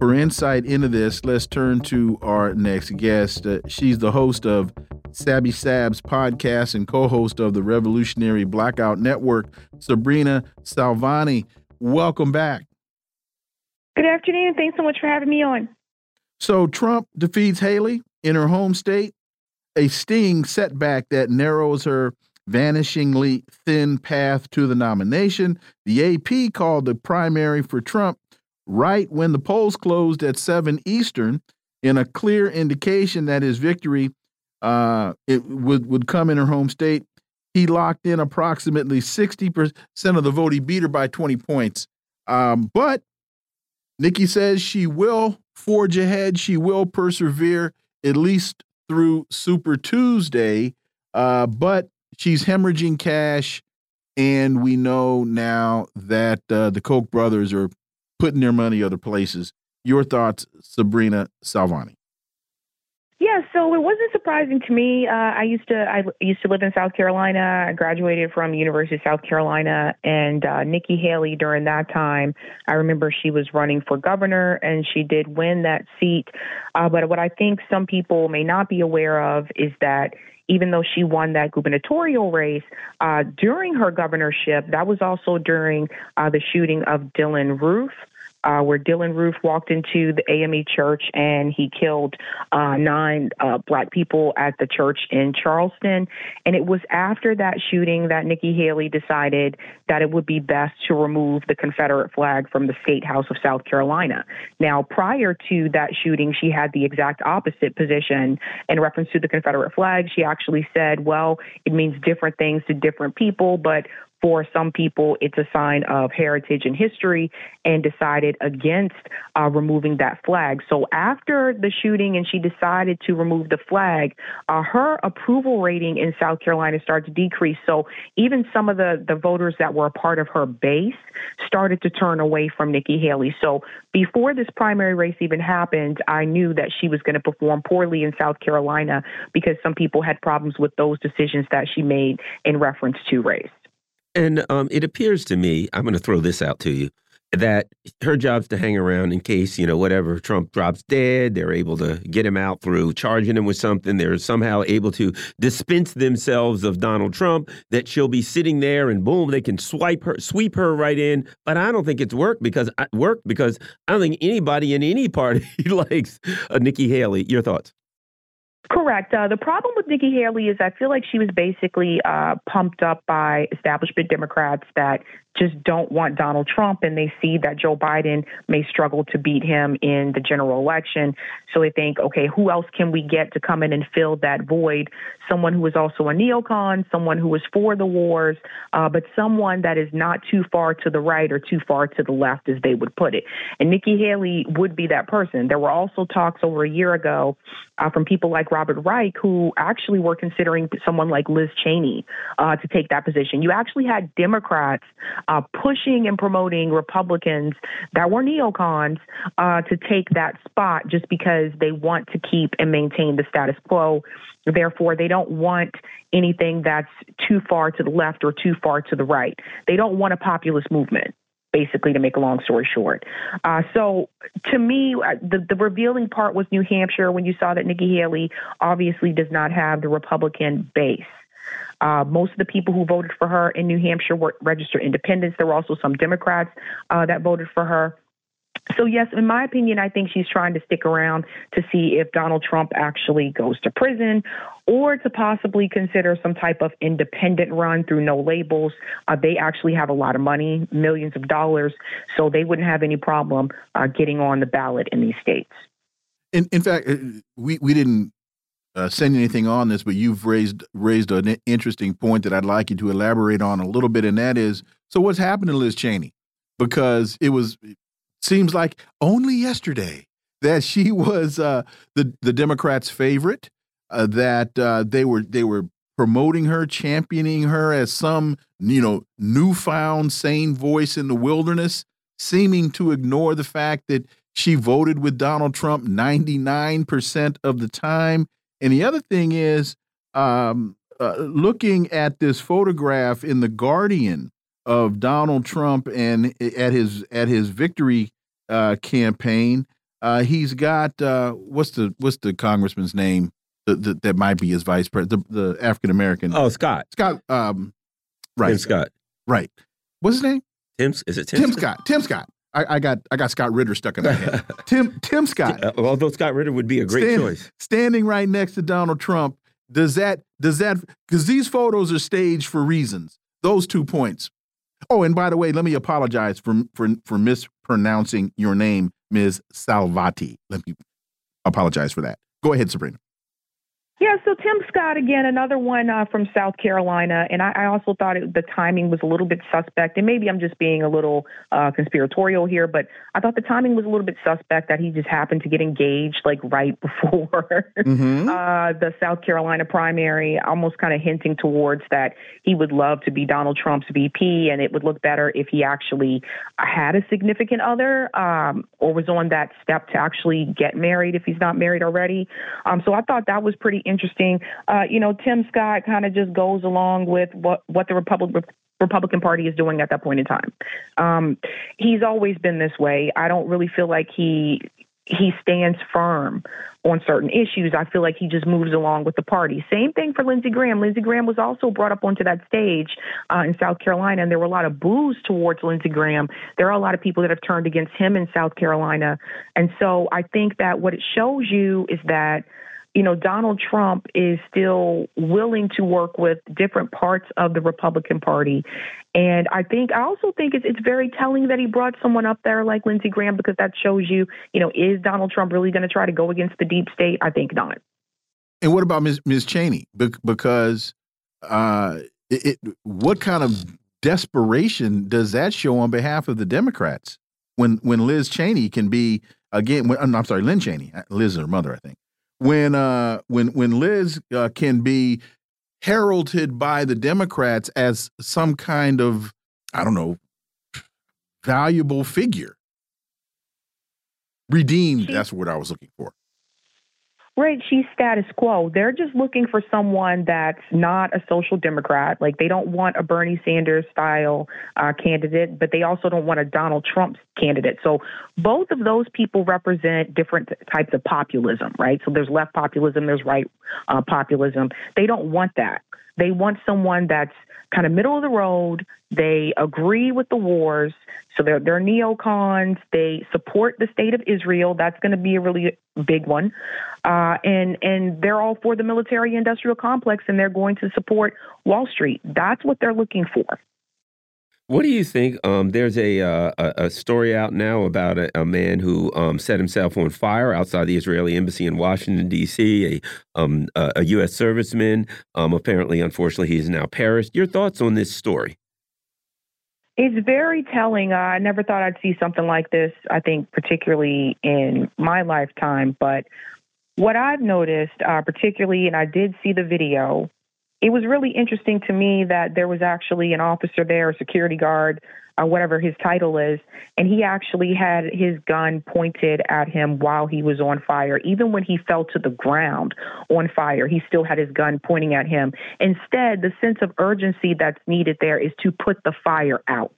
For insight into this, let's turn to our next guest. Uh, she's the host of Sabby Sabs podcast and co host of the Revolutionary Blackout Network, Sabrina Salvani. Welcome back. Good afternoon. Thanks so much for having me on. So, Trump defeats Haley in her home state, a sting setback that narrows her vanishingly thin path to the nomination. The AP called the primary for Trump right when the polls closed at 7 Eastern in a clear indication that his victory uh, it would would come in her home state. He locked in approximately sixty percent of the vote. He beat her by twenty points. Um, but Nikki says she will forge ahead. She will persevere at least through Super Tuesday. Uh, but she's hemorrhaging cash, and we know now that uh, the Koch brothers are putting their money other places. Your thoughts, Sabrina Salvani? Yeah, so it wasn't surprising to me. Uh, I used to I used to live in South Carolina. I graduated from University of South Carolina, and uh, Nikki Haley during that time, I remember she was running for governor, and she did win that seat. Uh, but what I think some people may not be aware of is that even though she won that gubernatorial race uh, during her governorship, that was also during uh, the shooting of Dylann Roof uh, where Dylann Roof walked into the AME church and he killed uh, nine uh, black people at the church in Charleston. And it was after that shooting that Nikki Haley decided that it would be best to remove the Confederate flag from the State House of South Carolina. Now, prior to that shooting, she had the exact opposite position in reference to the Confederate flag. She actually said, well, it means different things to different people, but for some people, it's a sign of heritage and history, and decided against uh, removing that flag. So after the shooting, and she decided to remove the flag, uh, her approval rating in South Carolina started to decrease. So even some of the the voters that were a part of her base started to turn away from Nikki Haley. So before this primary race even happened, I knew that she was going to perform poorly in South Carolina because some people had problems with those decisions that she made in reference to race. And um, it appears to me, I'm going to throw this out to you, that her job's to hang around in case, you know, whatever Trump drops dead, they're able to get him out through charging him with something. They're somehow able to dispense themselves of Donald Trump, that she'll be sitting there and boom, they can swipe her, sweep her right in. But I don't think it's work because work because I don't think anybody in any party likes uh, Nikki Haley. Your thoughts? Correct. Uh, the problem with Nikki Haley is I feel like she was basically uh, pumped up by establishment Democrats that just don't want Donald Trump and they see that Joe Biden may struggle to beat him in the general election. So they think, okay, who else can we get to come in and fill that void? Someone who is also a neocon, someone who is for the wars, uh, but someone that is not too far to the right or too far to the left, as they would put it. And Nikki Haley would be that person. There were also talks over a year ago uh, from people like Robert Reich who actually were considering someone like Liz Cheney uh, to take that position. You actually had Democrats uh, pushing and promoting Republicans that were neocons uh, to take that spot just because they want to keep and maintain the status quo. Therefore, they don't want anything that's too far to the left or too far to the right. They don't want a populist movement basically to make a long story short. Uh, so to me, uh, the, the revealing part was New Hampshire when you saw that Nikki Haley obviously does not have the Republican base. Uh, most of the people who voted for her in New Hampshire were registered independents. There were also some Democrats uh, that voted for her. So, yes, in my opinion, I think she's trying to stick around to see if Donald Trump actually goes to prison or to possibly consider some type of independent run through no labels. Uh, they actually have a lot of money, millions of dollars, so they wouldn't have any problem uh, getting on the ballot in these states. In, in fact, uh, we, we didn't uh, send anything on this, but you've raised raised an interesting point that I'd like you to elaborate on a little bit, and that is, so what's happened to Liz Cheney? Because it was it seems like only yesterday that she was uh, the the Democrats' favorite, uh, that uh, they were they were promoting her, championing her as some you know newfound sane voice in the wilderness, seeming to ignore the fact that she voted with Donald Trump 99% of the time and the other thing is, um, uh, looking at this photograph in the Guardian of Donald Trump and at his at his victory uh, campaign, uh, he's got uh, what's the what's the congressman's name that, that, might be his vice president, the, the African American. Oh, Scott. Scott. Um, right. Tim Scott. Right. What's his name? Tim. Is it Tim? Tim Scott. Tim Scott. I, I, got I got Scott Ritter stuck in my head. Tim Tim Scott. Uh, although Scott Ritter would be a great Stand, choice. Standing right next to Donald Trump, does that does that because these photos are staged for reasons. Those two points. Oh, and by the way, let me apologize for for for mispronouncing your name, Ms. Salvati. Let me apologize for that. Go ahead, Sabrina. Yeah, so Tim Scott again, another one uh, from South Carolina, and I, I also thought it, the timing was a little bit suspect, and maybe I'm just being a little uh, conspiratorial here, but I thought the timing was a little bit suspect that he just happened to get engaged like right before mm-hmm. uh, the South Carolina primary, almost kind of hinting towards that he would love to be Donald Trump's VP, and it would look better if he actually had a significant other um, or was on that step to actually get married if he's not married already. Um, so I thought that was pretty interesting. Uh, you know, Tim Scott kind of just goes along with what what the Republic Republican Party is doing at that point in time. Um, he's always been this way. I don't really feel like he he stands firm on certain issues. I feel like he just moves along with the party. Same thing for Lindsey Graham. Lindsey Graham was also brought up onto that stage uh, in South Carolina, and there were a lot of boos towards Lindsey Graham. There are a lot of people that have turned against him in South Carolina. And so I think that what it shows you is that you know, Donald Trump is still willing to work with different parts of the Republican Party. And I think, I also think it's, it's very telling that he brought someone up there like Lindsey Graham because that shows you, you know, is Donald Trump really going to try to go against the deep state? I think not. And what about Ms. Ms. Cheney? Because uh, it, it, what kind of desperation does that show on behalf of the Democrats when when Liz Cheney can be again? When, I'm sorry, Lynn Cheney. Liz is her mother, I think when uh, when when Liz uh, can be heralded by the Democrats as some kind of I don't know valuable figure, redeemed. That's what I was looking for. Right, she's status quo. They're just looking for someone that's not a social democrat. Like they don't want a Bernie Sanders style uh, candidate, but they also don't want a Donald Trump candidate. So both of those people represent different types of populism, right? So there's left populism, there's right uh, populism. They don't want that. They want someone that's kind of middle of the road. They agree with the wars. So they're, they're neocons. They support the state of Israel. That's going to be a really big one. Uh, and, and they're all for the military industrial complex and they're going to support Wall Street. That's what they're looking for. What do you think? Um, there's a, uh, a story out now about a, a man who um, set himself on fire outside the Israeli embassy in Washington D.C. A, um, a, a U.S. serviceman. Um, apparently, unfortunately, he is now perished. Your thoughts on this story? It's very telling. I never thought I'd see something like this. I think, particularly in my lifetime. But what I've noticed, uh, particularly, and I did see the video, it was really interesting to me that there was actually an officer there, a security guard, or whatever his title is, and he actually had his gun pointed at him while he was on fire. Even when he fell to the ground on fire, he still had his gun pointing at him. Instead, the sense of urgency that's needed there is to put the fire out.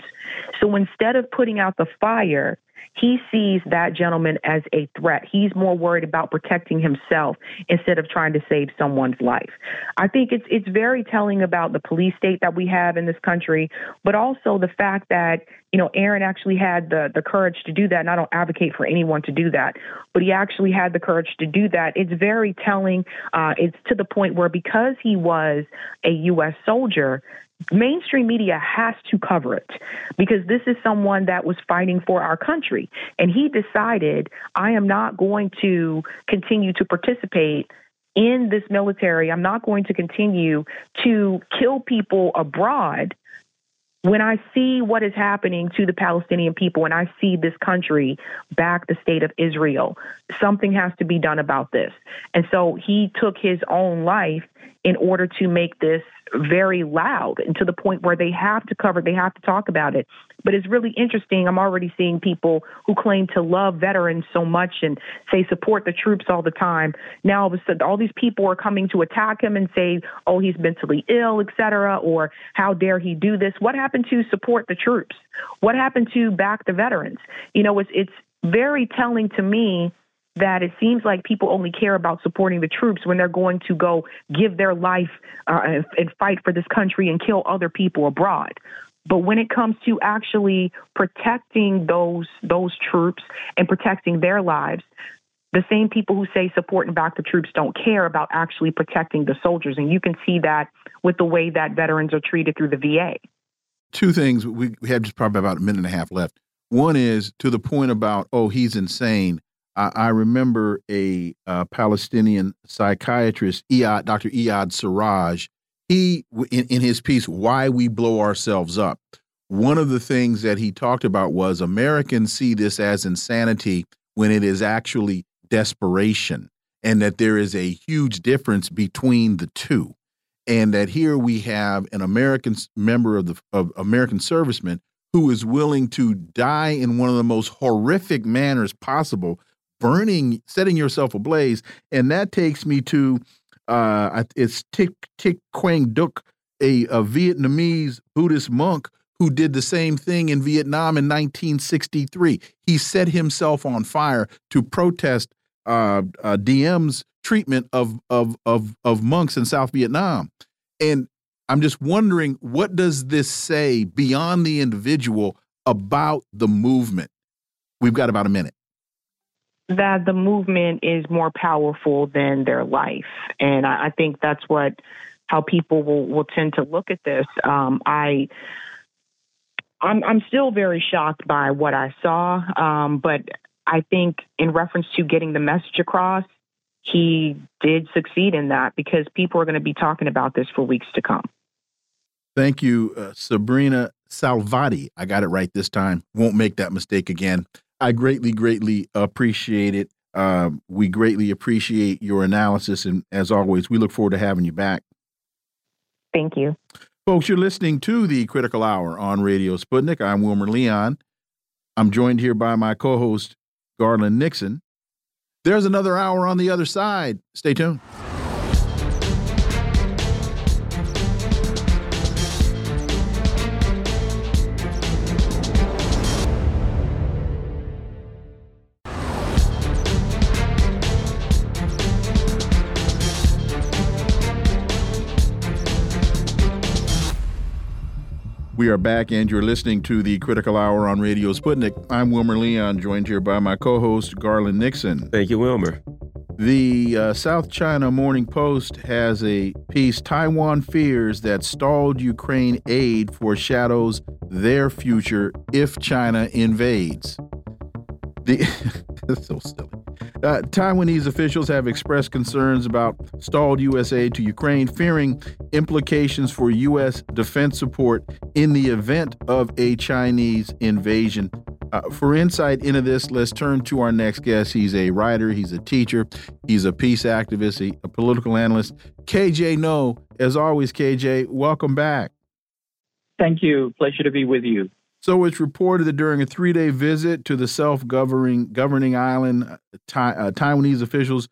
So instead of putting out the fire, he sees that gentleman as a threat. He's more worried about protecting himself instead of trying to save someone's life. I think it's it's very telling about the police state that we have in this country, but also the fact that you know Aaron actually had the the courage to do that. And I don't advocate for anyone to do that, but he actually had the courage to do that. It's very telling. Uh, it's to the point where because he was a U.S. soldier, mainstream media has to cover it because this is someone that was fighting for our country. And he decided, I am not going to continue to participate in this military. I'm not going to continue to kill people abroad when I see what is happening to the Palestinian people and I see this country back the state of Israel, something has to be done about this. And so he took his own life in order to make this very loud and to the point where they have to cover, they have to talk about it. But it's really interesting. I'm already seeing people who claim to love veterans so much and say support the troops all the time. Now all of a sudden, all these people are coming to attack him and say, "Oh, he's mentally ill, etc." Or "How dare he do this?" What happened to support the troops? What happened to back the veterans? You know, it's it's very telling to me that it seems like people only care about supporting the troops when they're going to go give their life uh, and, and fight for this country and kill other people abroad. But when it comes to actually protecting those those troops and protecting their lives, the same people who say support and back the troops don't care about actually protecting the soldiers. And you can see that with the way that veterans are treated through the VA. Two things. We have just probably about a minute and a half left. One is to the point about, oh, he's insane. I, remember a uh, Palestinian psychiatrist, Iyad, Dr. Iyad Siraj. He, in, in his piece, "Why We Blow Ourselves Up," one of the things that he talked about was Americans see this as insanity when it is actually desperation, and that there is a huge difference between the two, and that here we have an American member of the of American servicemen who is willing to die in one of the most horrific manners possible, burning, setting yourself ablaze, and that takes me to uh, it's Thich Thich Quang Duc, a, a Vietnamese Buddhist monk who did the same thing in Vietnam in 1963. He set himself on fire to protest uh, uh, Diem's treatment of, of of of monks in South Vietnam, and I'm just wondering what does this say beyond the individual about the movement? We've got about a minute. That the movement is more powerful than their life, and I, I think that's what how people will, will tend to look at this. Um, I I'm, I'm still very shocked by what I saw, um, but I think in reference to getting the message across, he did succeed in that because people are going to be talking about this for weeks to come. Thank you, uh, Sabrina Salvati. I got it right this time. Won't make that mistake again. I greatly, greatly appreciate it. Um, we greatly appreciate your analysis. And as always, we look forward to having you back. Thank you. Folks, you're listening to the Critical Hour on Radio Sputnik. I'm Wilmer Leon. I'm joined here by my co host, Garland Nixon. There's another hour on the other side. Stay tuned. We are back, and you're listening to the Critical Hour on Radio Sputnik. I'm Wilmer Leon, joined here by my co host, Garland Nixon. Thank you, Wilmer. The uh, South China Morning Post has a piece Taiwan fears that stalled Ukraine aid foreshadows their future if China invades. The that's so silly. Uh, Taiwanese officials have expressed concerns about stalled U.S. aid to Ukraine, fearing implications for U.S. defense support in the event of a Chinese invasion. Uh, for insight into this, let's turn to our next guest. He's a writer, he's a teacher, he's a peace activist, a, a political analyst. KJ Noh, as always, KJ, welcome back. Thank you. Pleasure to be with you. So it's reported that during a three-day visit to the self-governing governing island, uh, Taiwanese officials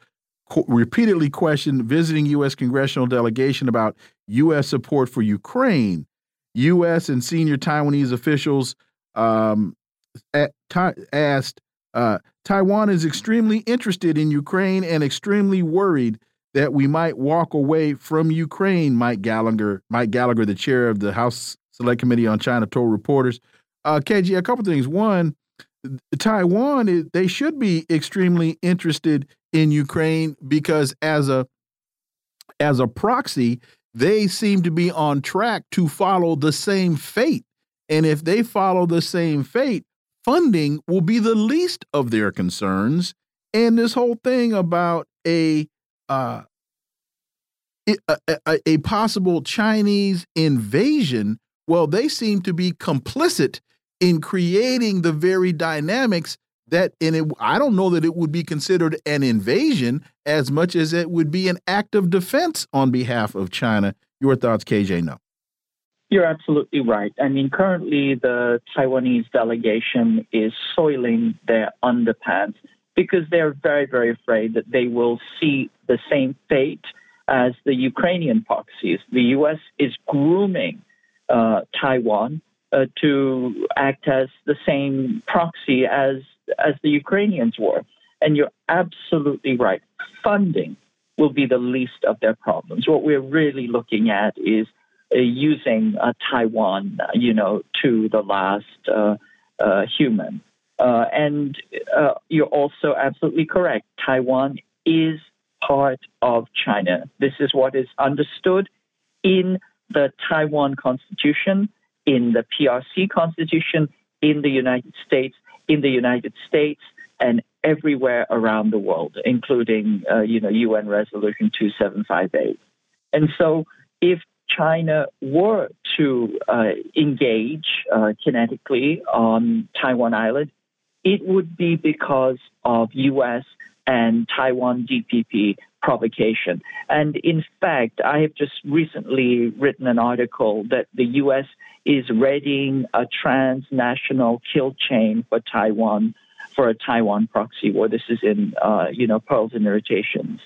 repeatedly questioned visiting U.S. congressional delegation about U.S. support for Ukraine. U.S. and senior Taiwanese officials um, asked, uh, Taiwan is extremely interested in Ukraine and extremely worried that we might walk away from Ukraine. Mike Gallagher, Mike Gallagher, the chair of the House Select Committee on China, told reporters. Uh, KJ, a couple things. One, Taiwan, they should be extremely interested in Ukraine because as a as a proxy, they seem to be on track to follow the same fate. And if they follow the same fate, funding will be the least of their concerns. And this whole thing about a uh, a, a, a possible Chinese invasion, well, they seem to be complicit in creating the very dynamics that and it, I don't know that it would be considered an invasion as much as it would be an act of defense on behalf of China. Your thoughts, KJ? No. You're absolutely right. I mean, currently the Taiwanese delegation is soiling their underpants because they're very, very afraid that they will see the same fate as the Ukrainian proxies. The U.S. is grooming uh, Taiwan uh, to act as the same proxy as as the Ukrainians were. And you're absolutely right. Funding will be the least of their problems. What we're really looking at is uh, using uh, Taiwan, you know, to the last uh, uh, human. Uh, and you're also absolutely correct. Taiwan is part of China. This is what is understood in the Taiwan Constitution in the PRC Constitution in the United States, in the United States, and everywhere around the world, including, uh, you know, UN Resolution 2758. And so if China were to uh, engage uh, kinetically on Taiwan Island, it would be because of U.S. and Taiwan DPP provocation. And in fact, I have just recently written an article that the U.S. is readying a transnational kill chain for Taiwan for a Taiwan proxy war. This is in, uh, you know, pearls and irritations.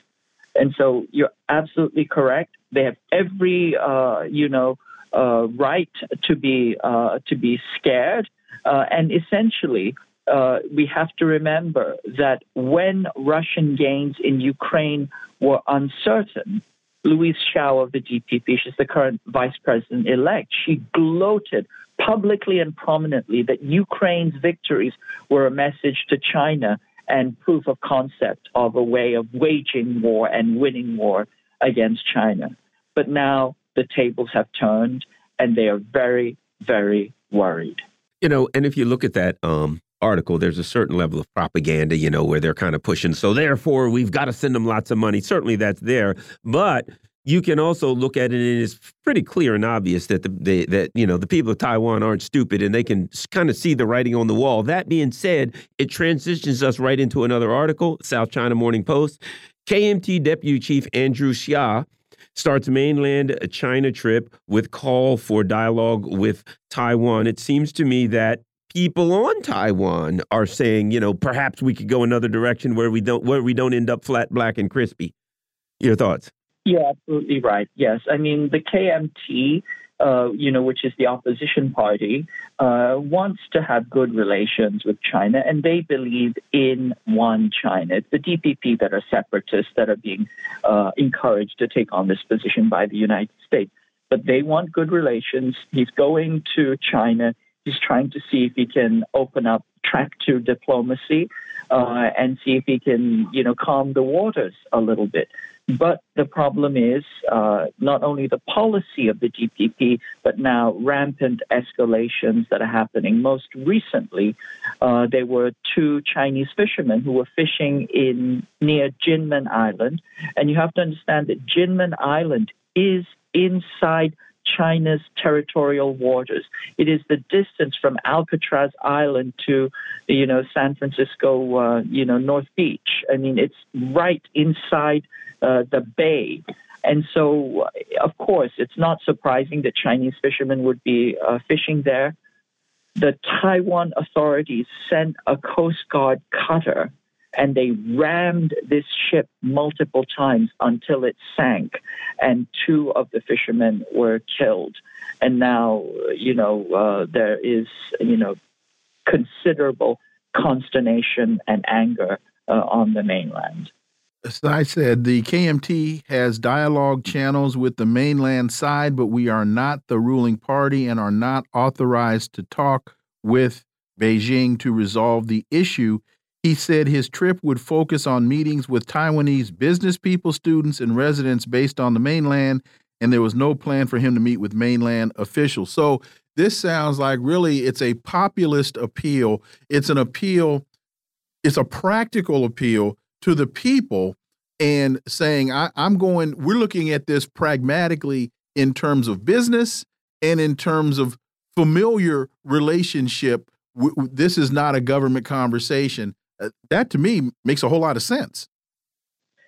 And so you're absolutely correct. They have every, uh, you know, uh, right to be uh, to be scared. Uh, and essentially, uh, we have to remember that when Russian gains in Ukraine were uncertain, Louise Hsiao of the DPP, she's the current vice president elect, she gloated publicly and prominently that Ukraine's victories were a message to China and proof of concept of a way of waging war and winning war against China. But now the tables have turned and they are very, very worried. You know, and if you look at that um, article, there's a certain level of propaganda, you know, where they're kind of pushing. So therefore, we've got to send them lots of money. Certainly, that's there, but you can also look at it and it's pretty clear and obvious that the they, that you know the people of Taiwan aren't stupid and they can kind of see the writing on the wall. That being said, it transitions us right into another article, South China Morning Post. KMT Deputy Chief Andrew Hsia starts mainland China trip with call for dialogue with Taiwan. It seems to me that people on Taiwan are saying, you know, perhaps we could go another direction where we don't where we don't end up flat, black, and crispy. Your thoughts? Yeah, absolutely right. Yes, I mean the KMT, uh, you know, which is the opposition party, uh, wants to have good relations with China, and they believe in one China. It's the DPP that are separatists that are being uh, encouraged to take on this position by the United States. But they want good relations. He's going to China He's trying to see if he can open up track to diplomacy uh, and see if he can, you know, calm the waters a little bit. But the problem is uh, not only the policy of the DPP, but now rampant escalations that are happening. Most recently, uh, there were two Chinese fishermen who were fishing in near Jinmen Island, and you have to understand that Jinmen Island is inside China's territorial waters. It is the distance from Alcatraz Island to, you know, San Francisco, uh, you know, North Beach. I mean, it's right inside uh, the bay. And so, of course, it's not surprising that Chinese fishermen would be uh, fishing there. The Taiwan authorities sent a Coast Guard cutter and they rammed this ship multiple times until it sank, and two of the fishermen were killed. And now, you know, uh, there is, you know, considerable consternation and anger uh, on the mainland. As I said, the KMT has dialogue channels with the mainland side, but we are not the ruling party and are not authorized to talk with Beijing to resolve the issue. He said his trip would focus on meetings with Taiwanese business people, students, and residents based on the mainland, and there was no plan for him to meet with mainland officials. So this sounds like really it's a populist appeal. It's an appeal, it's a practical appeal to the people and saying, I, am going, we're looking at this pragmatically in terms of business and in terms of familiar relationship. This is not a government conversation. Uh, that to me makes a whole lot of sense.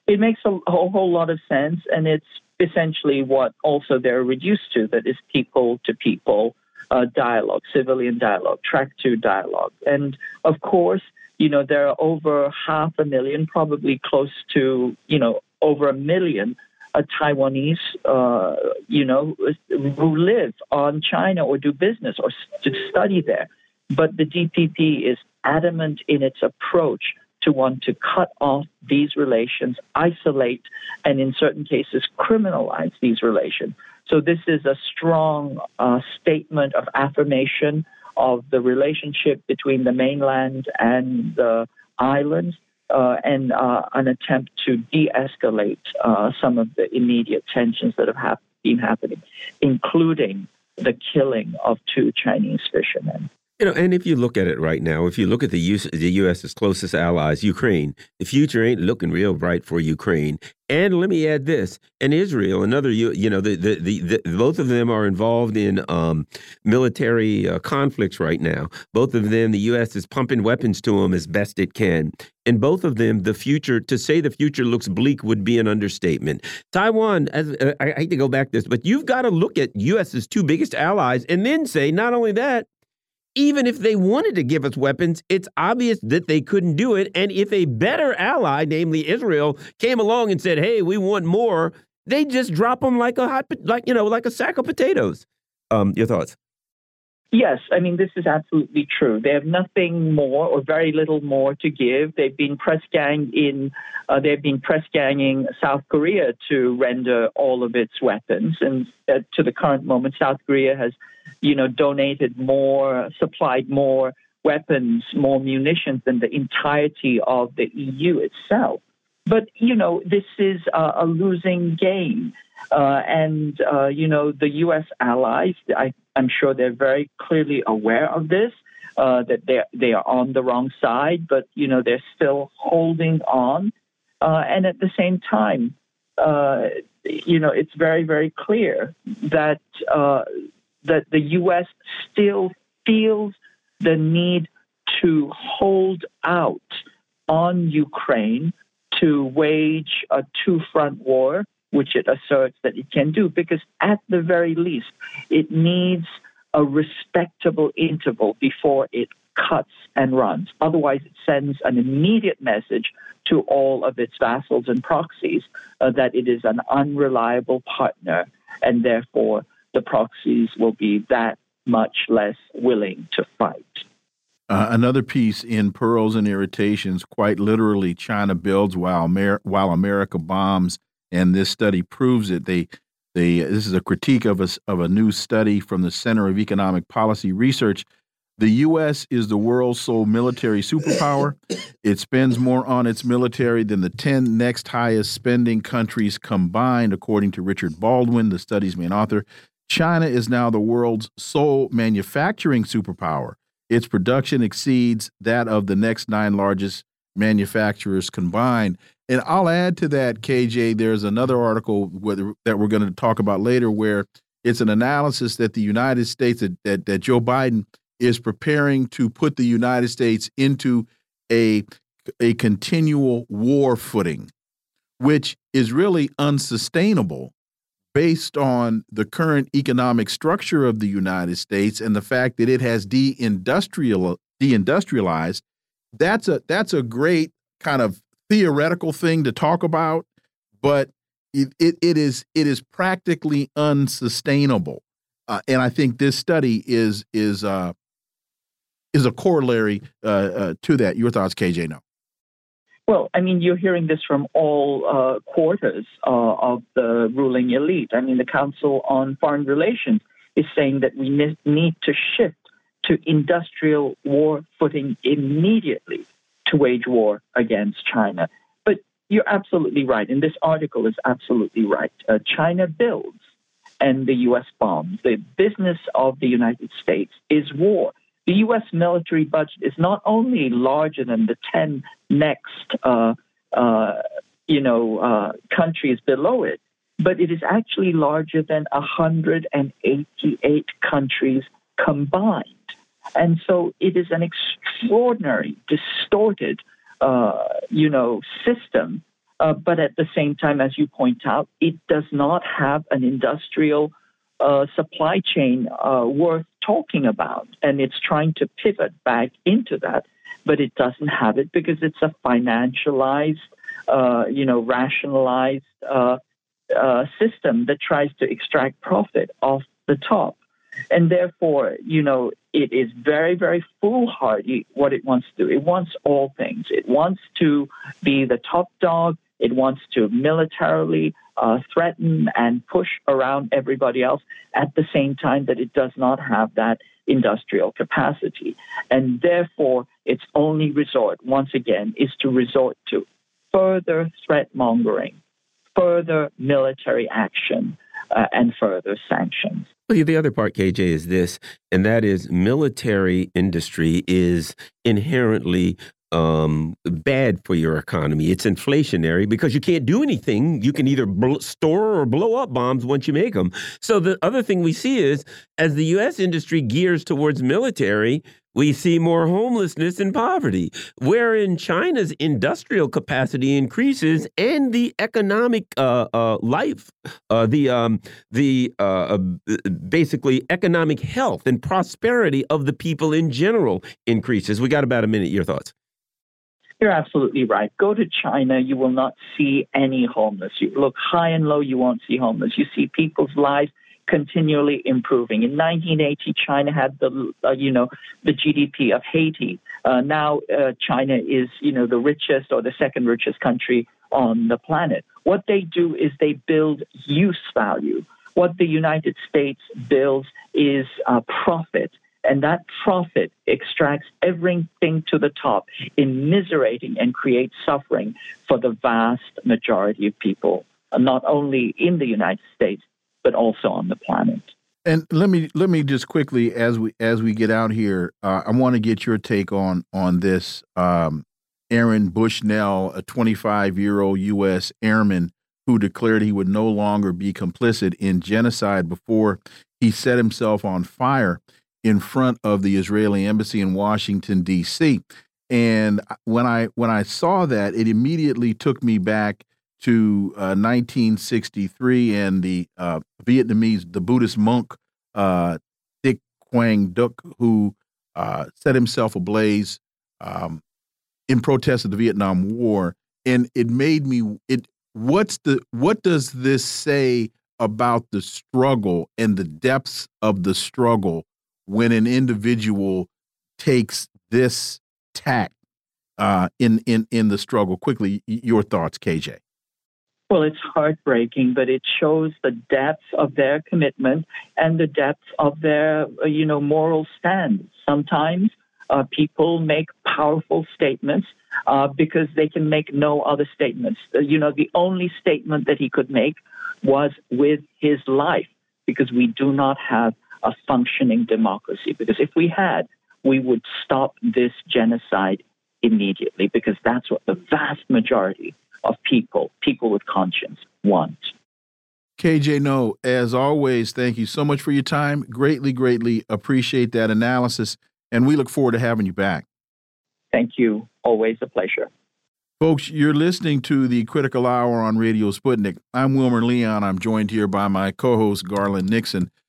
It makes a whole, whole lot of sense, and it's essentially what also they're reduced to that is people to people uh, dialogue, civilian dialogue, track two dialogue. And of course, you know, there are over half a million, probably close to, you know, over a million uh, Taiwanese, uh, you know, who live on China or do business or to study there. But the DPP is adamant in its approach to want to cut off these relations, isolate, and in certain cases, criminalize these relations. So, this is a strong uh, statement of affirmation of the relationship between the mainland and the islands. Uh, and uh, an attempt to de escalate uh, some of the immediate tensions that have been happening, including the killing of two Chinese fishermen. You know, and if you look at it right now, if you look at the, US, the U.S.'s closest allies, Ukraine, the future ain't looking real bright for Ukraine. And let me add this: and Israel, another you, you know, the, the, the, the both of them are involved in um, military uh, conflicts right now. Both of them, the U.S. is pumping weapons to them as best it can. And both of them, the future to say the future looks bleak would be an understatement. Taiwan, as uh, I, hate to go back this, but you've got to look at U.S.'s two biggest allies and then say not only that even if they wanted to give us weapons, it's obvious that they couldn't do it. And if a better ally, namely Israel, came along and said, "Hey, we want more," they just drop them like a hot, like you know, like a sack of potatoes. Um, your thoughts? Yes, I mean this is absolutely true. They have nothing more or very little more to give. They've been press gang in. Uh, they've been press ganging South Korea to render all of its weapons, and uh, to the current moment, South Korea has you know, donated more, supplied more weapons, more munitions than the entirety of the EU itself. But, you know, this is a, a losing game. Uh, and, uh, you know, the U.S. allies, I, am sure they're very clearly aware of this, uh, that they they are on the wrong side, but, you know, they're still holding on. Uh, and at the same time, uh, you know, it's very, very clear that uh, that the U.S. still feels the need to hold out on Ukraine to wage a two front war, which it asserts that it can do, because at the very least, it needs a respectable interval before it cuts and runs. Otherwise, it sends an immediate message to all of its vassals and proxies uh, that it is an unreliable partner and therefore the proxies will be that much less willing to fight. Uh, another piece in Pearls and Irritations, quite literally, China builds while, Amer while America bombs, and this study proves it. They, they, this is a critique of a, of a new study from the Center of Economic Policy Research. The U.S. is the world's sole military superpower. It spends more on its military than the 10 next highest spending countries combined, according to Richard Baldwin, the study's main author. China is now the world's sole manufacturing superpower. Its production exceeds that of the next nine largest manufacturers combined. And I'll add to that, KJ, there's another article that we're going to talk about later where it's an analysis that the United States, that, that, that Joe Biden is preparing to put the United States into a, a continual war footing, which is really unsustainable based on the current economic structure of the United States and the fact that it has deindustrial deindustrialized, that's a that's a great kind of theoretical thing to talk about, but it, it, it is it is practically unsustainable. Uh, and I think this study is is uh, is a corollary uh, uh to that. Your thoughts, KJ? No. Well, I mean, you're hearing this from all uh, quarters uh, of the ruling elite. I mean, the Council on Foreign Relations is saying that we need to shift to industrial war footing immediately to wage war against China. But you're absolutely right, and this article is absolutely right. Uh, China builds and the U.S. bombs. The business of the United States is war the U.S. military budget is not only larger than the 10 next, uh, uh, you know, uh, countries below it, but it is actually larger than 188 countries combined. And so it is an extraordinary, distorted, uh, you know, system. Uh, but at the same time, as you point out, it does not have an industrial supply chain uh, worth talking about. And it's trying to pivot back into that, but it doesn't have it because it's a financialized, uh, you know, rationalized uh, uh, system that tries to extract profit off the top. And therefore, you know, it is very, very foolhardy what it wants to do. It wants all things. It wants to be the top dog. It wants to militarily uh, threaten and push around everybody else at the same time that it does not have that industrial capacity. And therefore, its only resort, once again, is to resort to further threat mongering, further military action, uh, and further sanctions. The other part, KJ, is this, and that is military industry is inherently um, bad for your economy. It's inflationary because you can't do anything. You can either store or blow up bombs once you make them. So the other thing we see is as the U.S. industry gears towards military, we see more homelessness and poverty. Wherein China's industrial capacity increases and the economic uh, uh, life, uh, the um, the uh, uh, basically economic health and prosperity of the people in general increases. We got about a minute. Your thoughts? You're absolutely right. Go to China, you will not see any homeless. You look high and low, you won't see homeless. You see people's lives continually improving. In 1980, China had the uh, you know the GDP of Haiti. Uh, now uh, China is you know the richest or the second richest country on the planet. What they do is they build use value. What the United States builds is uh, profit. And that profit extracts everything to the top, immiserating and creates suffering for the vast majority of people, not only in the United States, but also on the planet. And let me let me just quickly as we as we get out here, uh, I want to get your take on on this. Um, Aaron Bushnell, a 25 year old U.S. airman who declared he would no longer be complicit in genocide before he set himself on fire in front of the Israeli embassy in Washington D.C. And when I when I saw that, it immediately took me back to uh, 1963 and the uh, Vietnamese, the Buddhist monk uh, Thich Quang Duc, who uh, set himself ablaze um, in protest of the Vietnam War, and it made me it. What's the what does this say about the struggle and the depths of the struggle when an individual takes this tack uh, in in in the struggle? Quickly, your thoughts, KJ. Well, it's heartbreaking, but it shows the depth of their commitment and the depth of their, uh, you know, moral stand. Sometimes uh, people make powerful statements uh, because they can make no other statements. Uh, you know, the only statement that he could make was with his life, because we do not have a functioning democracy. Because if we had, we would stop this genocide immediately, because that's what the vast majority of people, people with conscience, want. KJ Noh, as always, thank you so much for your time. Greatly, greatly appreciate that analysis, and we look forward to having you back. Thank you. Always a pleasure. Folks, you're listening to the Critical Hour on Radio Sputnik. I'm Wilmer Leon. I'm joined here by my co host, Garland Nixon.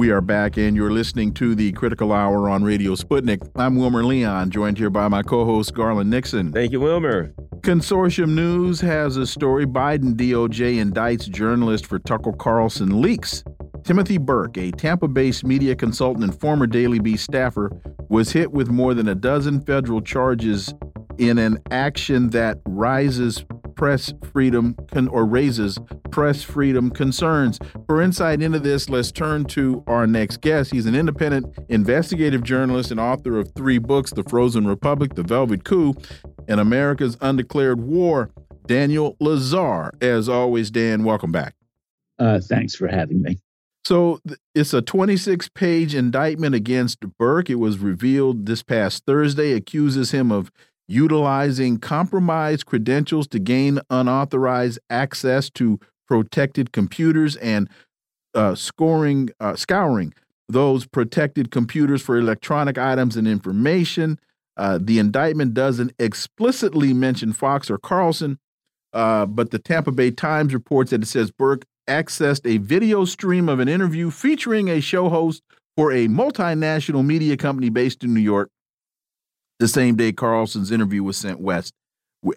We are back, and you're listening to the Critical Hour on Radio Sputnik. I'm Wilmer Leon, joined here by my co host, Garland Nixon. Thank you, Wilmer. Consortium News has a story Biden DOJ indicts journalist for Tucker Carlson leaks. Timothy Burke, a Tampa based media consultant and former Daily Beast staffer, was hit with more than a dozen federal charges in an action that rises press freedom or raises press freedom concerns. For insight into this, let's turn to our next guest. He's an independent investigative journalist and author of three books The Frozen Republic, The Velvet Coup, and America's Undeclared War. Daniel Lazare. As always, Dan, welcome back. Uh, thanks for having me. So it's a 26 page indictment against Burke. It was revealed this past Thursday, accuses him of utilizing compromised credentials to gain unauthorized access to protected computers and uh, scoring, uh, scouring those protected computers for electronic items and information. Uh, the indictment doesn't explicitly mention Fox or Carlson, uh, but the Tampa Bay Times reports that it says Burke accessed a video stream of an interview featuring a show host for a multinational media company based in New York the same day Carlson's interview was sent west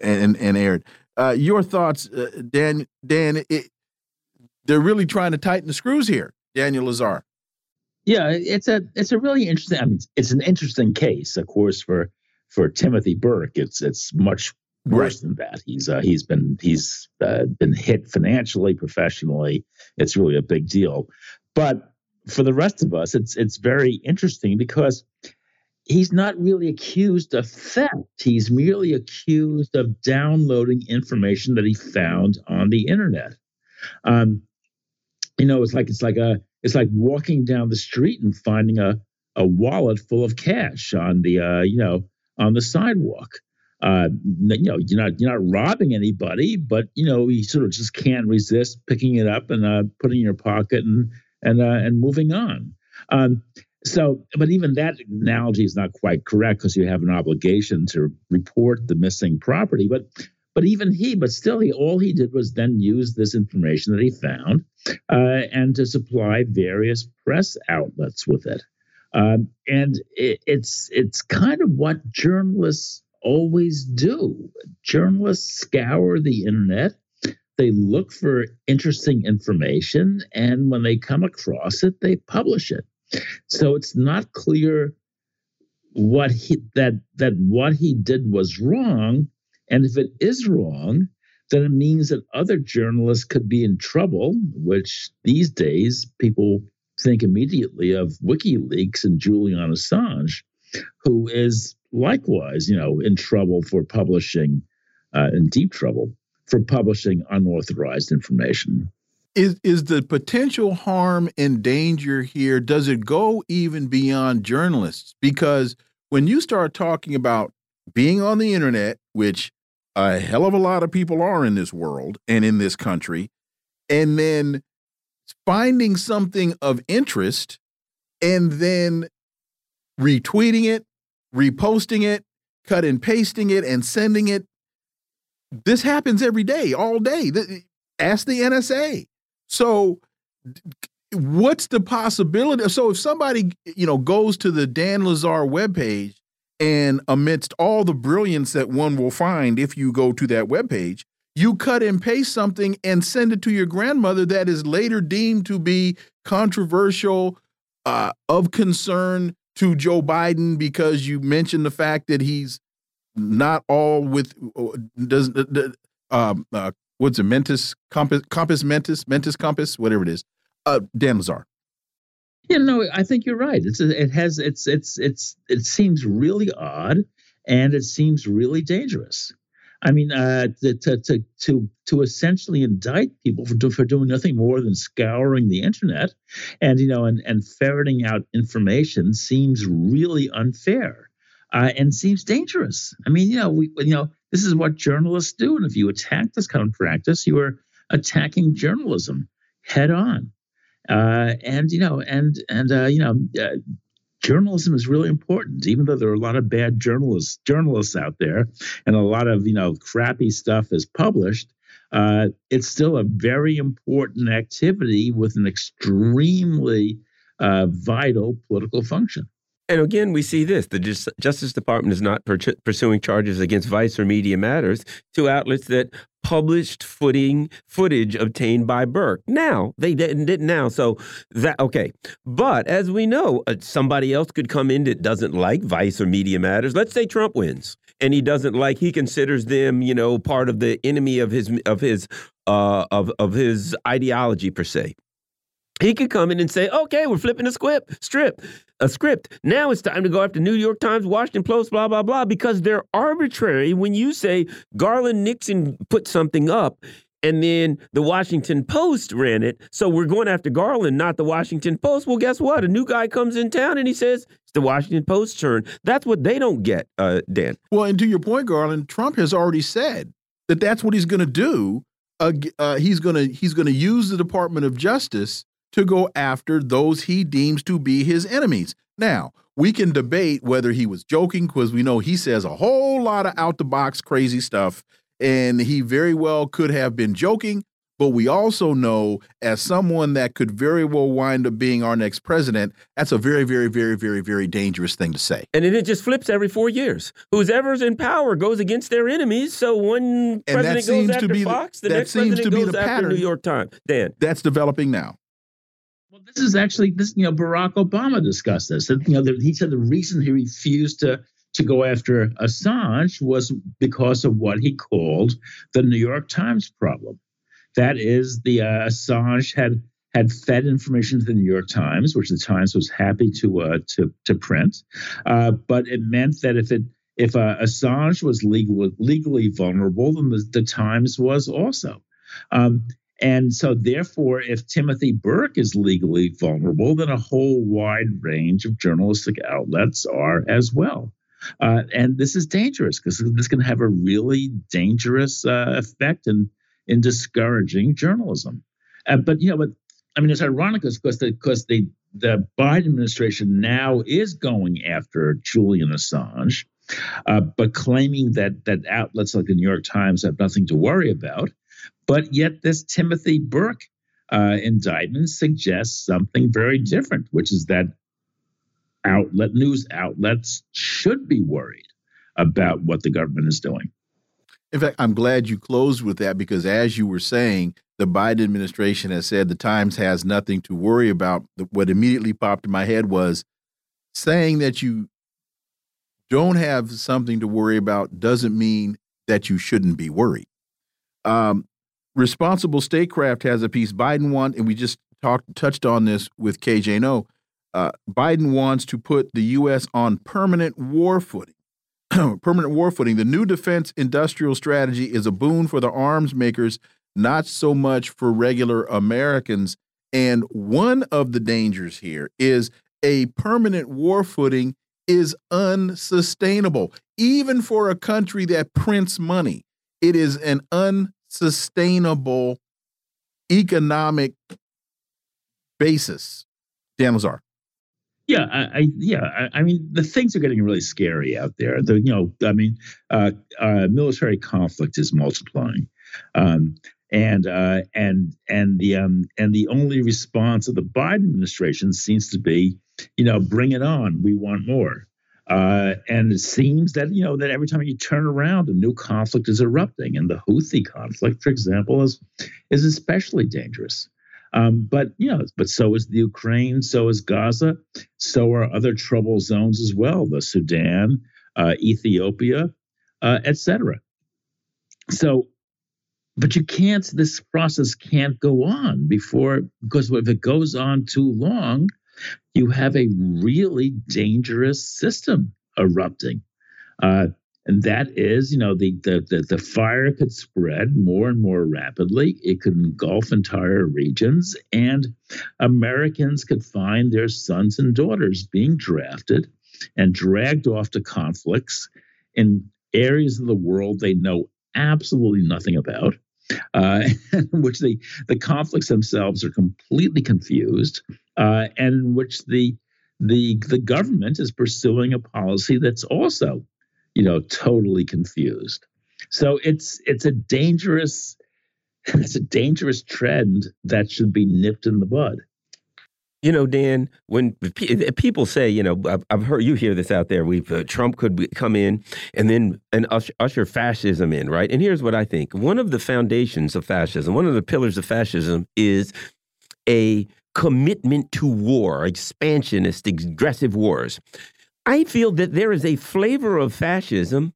and and aired. Uh, your thoughts, uh, Dan? Dan, it, they're really trying to tighten the screws here. Daniel Lazare. Yeah, it's a it's a really interesting. I mean, it's an interesting case, of course, for for Timothy Burke, it's it's much worse right. than that. He's uh, he's been he's uh, been hit financially, professionally. It's really a big deal. But for the rest of us, it's it's very interesting because he's not really accused of theft. He's merely accused of downloading information that he found on the internet. Um, you know, it's like it's like a it's like walking down the street and finding a a wallet full of cash on the uh, you know on the sidewalk. Uh, you know, you're not you're not robbing anybody, but you know you sort of just can't resist picking it up and uh, putting it in your pocket and and uh, and moving on. Um, so, but even that analogy is not quite correct because you have an obligation to report the missing property. But but even he, but still, he all he did was then use this information that he found uh, and to supply various press outlets with it. Um, and it, it's it's kind of what journalists always do. Journalists scour the internet. They look for interesting information, and when they come across it, they publish it. So it's not clear what he that that what he did was wrong, and if it is wrong, then it means that other journalists could be in trouble. Which these days people think immediately of WikiLeaks and Julian Assange, who is likewise, you know, in trouble for publishing, uh, in deep trouble for publishing unauthorized information is is the potential harm and danger here does it go even beyond journalists? Because when you start talking about being on the internet which a hell of a lot of people are in this world and in this country and then finding something of interest and then retweeting it reposting it cut and pasting it and sending it this happens every day all day. Ask the NSA so what's the possibility? So if somebody, you know, goes to the Dan Lazare webpage and amidst all the brilliance that one will find if you go to that webpage, you cut and paste something and send it to your grandmother that is later deemed to be controversial, uh, of concern to Joe Biden because you mentioned the fact that he's not all with uh, does uh, um, uh, what's it, Mentis, Compass, Compass Mentis, Mentis Compass, whatever it is. Uh, Dan Lazare. Yeah, no, I think you're right. It's it has it's it's it's it seems really odd, and it seems really dangerous. I mean, uh, to, to to to essentially indict people for for doing nothing more than scouring the internet, and you know, and and ferreting out information seems really unfair, uh, and seems dangerous. I mean, you know, we you know this is what journalists do. And if you attack this kind of practice, you are attacking journalism head on. Uh, and you know, and and uh, you know, uh, journalism is really important. Even though there are a lot of bad journalists journalists out there, and a lot of you know crappy stuff is published, uh, it's still a very important activity with an extremely uh, vital political function. And again, we see this the Justice Department is not pursuing charges against Vice or Media Matters to outlets that published footing footage obtained by Burke. Now they didn't didn't now, so that okay. But as we know, uh, somebody else could come in that doesn't like Vice or Media Matters. Let's say Trump wins, and he doesn't like. He considers them, you know, part of the enemy of his of his uh, of of his ideology per se. He could come in and say, "Okay, we're flipping a script, strip, a script. Now it's time to go after New York Times, Washington Post, blah blah blah, because they're arbitrary. When you say Garland Nixon put something up, and then the Washington Post ran it, so we're going after Garland, not the Washington Post. Well, guess what? A new guy comes in town and he says it's the Washington Post turn. That's what they don't get, uh, Dan. Well, and to your point, Garland, Trump has already said that that's what he's going to do. Uh, uh, he's going to he's going to use the Department of Justice to go after those he deems to be his enemies. Now, we can debate whether he was joking because we know he says a whole lot of out the box crazy stuff, and he very well could have been joking. But we also know, as someone that could very well wind up being our next president, that's a very, very, very, very, very dangerous thing to say. And then it just flips every four years. Whoever's in power goes against their enemies. So one president goes after Fox, the, the next president goes after pattern. New York Times. Dan, that's developing now. This is actually this. You know, Barack Obama discussed this. That, you know, the, he said the reason he refused to to go after Assange was because of what he called the New York Times problem. That is, the uh, Assange had had fed information to the New York Times, which the Times was happy to uh, to to print, uh, but it meant that if it if uh, Assange was legal, legally vulnerable, then the, the Times was also. Um, and so, therefore, if Timothy Burke is legally vulnerable, then a whole wide range of journalistic outlets are as well. Uh, and this is dangerous because this can have a really dangerous uh, effect in, in discouraging journalism. Uh, but, you know, but I mean, it's ironic because the, because the, the Biden administration now is going after Julian Assange, uh, but claiming that, that outlets like the New York Times have nothing to worry about. But yet, this Timothy Burke uh, indictment suggests something very different, which is that outlet news outlets should be worried about what the government is doing. In fact, I'm glad you closed with that because, as you were saying, the Biden administration has said the Times has nothing to worry about. What immediately popped in my head was saying that you don't have something to worry about doesn't mean that you shouldn't be worried. Um, Responsible Statecraft has a piece Biden wants, and we just talked touched on this with KJ Noh. Uh, Biden wants to put the U.S. on permanent war footing. permanent war footing. The new defense industrial strategy is a boon for the arms makers, not so much for regular Americans. And one of the dangers here is a permanent war footing is unsustainable, even for a country that prints money. It is an unsustainable economic basis. Dan Lazare. Yeah, I, I yeah, I, I, mean the things are getting really scary out there. The you know, I mean, uh, uh, military conflict is multiplying, um, and uh, and and the um, and the only response of the Biden administration seems to be, you know, bring it on. We want more. Uh, and it seems that you know that every time you turn around, a new conflict is erupting, and the Houthi conflict, for example, is is especially dangerous. Um, but you know, but so is the Ukraine, so is Gaza, so are other trouble zones as well, the Sudan, uh, Ethiopia, uh, etc. So, but you can't. This process can't go on before because if it goes on too long, you have a really dangerous system erupting. Uh, and that is, you know, the, the, the the fire could spread more and more rapidly. It could engulf entire regions, and Americans could find their sons and daughters being drafted and dragged off to conflicts in areas of the world they know absolutely nothing about, uh, which the the conflicts themselves are completely confused, uh, and in which the the the government is pursuing a policy that's also you know, totally confused. So it's it's a dangerous it's a dangerous trend that should be nipped in the bud. You know, Dan, when people say, you know, I've heard you hear this out there. We've uh, Trump could come in and then and usher, usher fascism in, right? And here's what I think: one of the foundations of fascism, one of the pillars of fascism, is a commitment to war, expansionist, aggressive wars. I feel that there is a flavor of fascism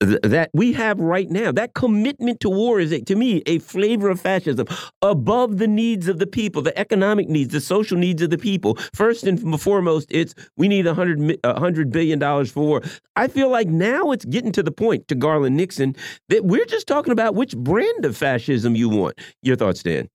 that we have right now. That commitment to war is, to me, a flavor of fascism above the needs of the people, the economic needs, the social needs of the people. First and foremost, it's we need a hundred a hundred billion dollars for war. I feel like now it's getting to the point to Garland Nixon that we're just talking about which brand of fascism you want. Your thoughts, Dan?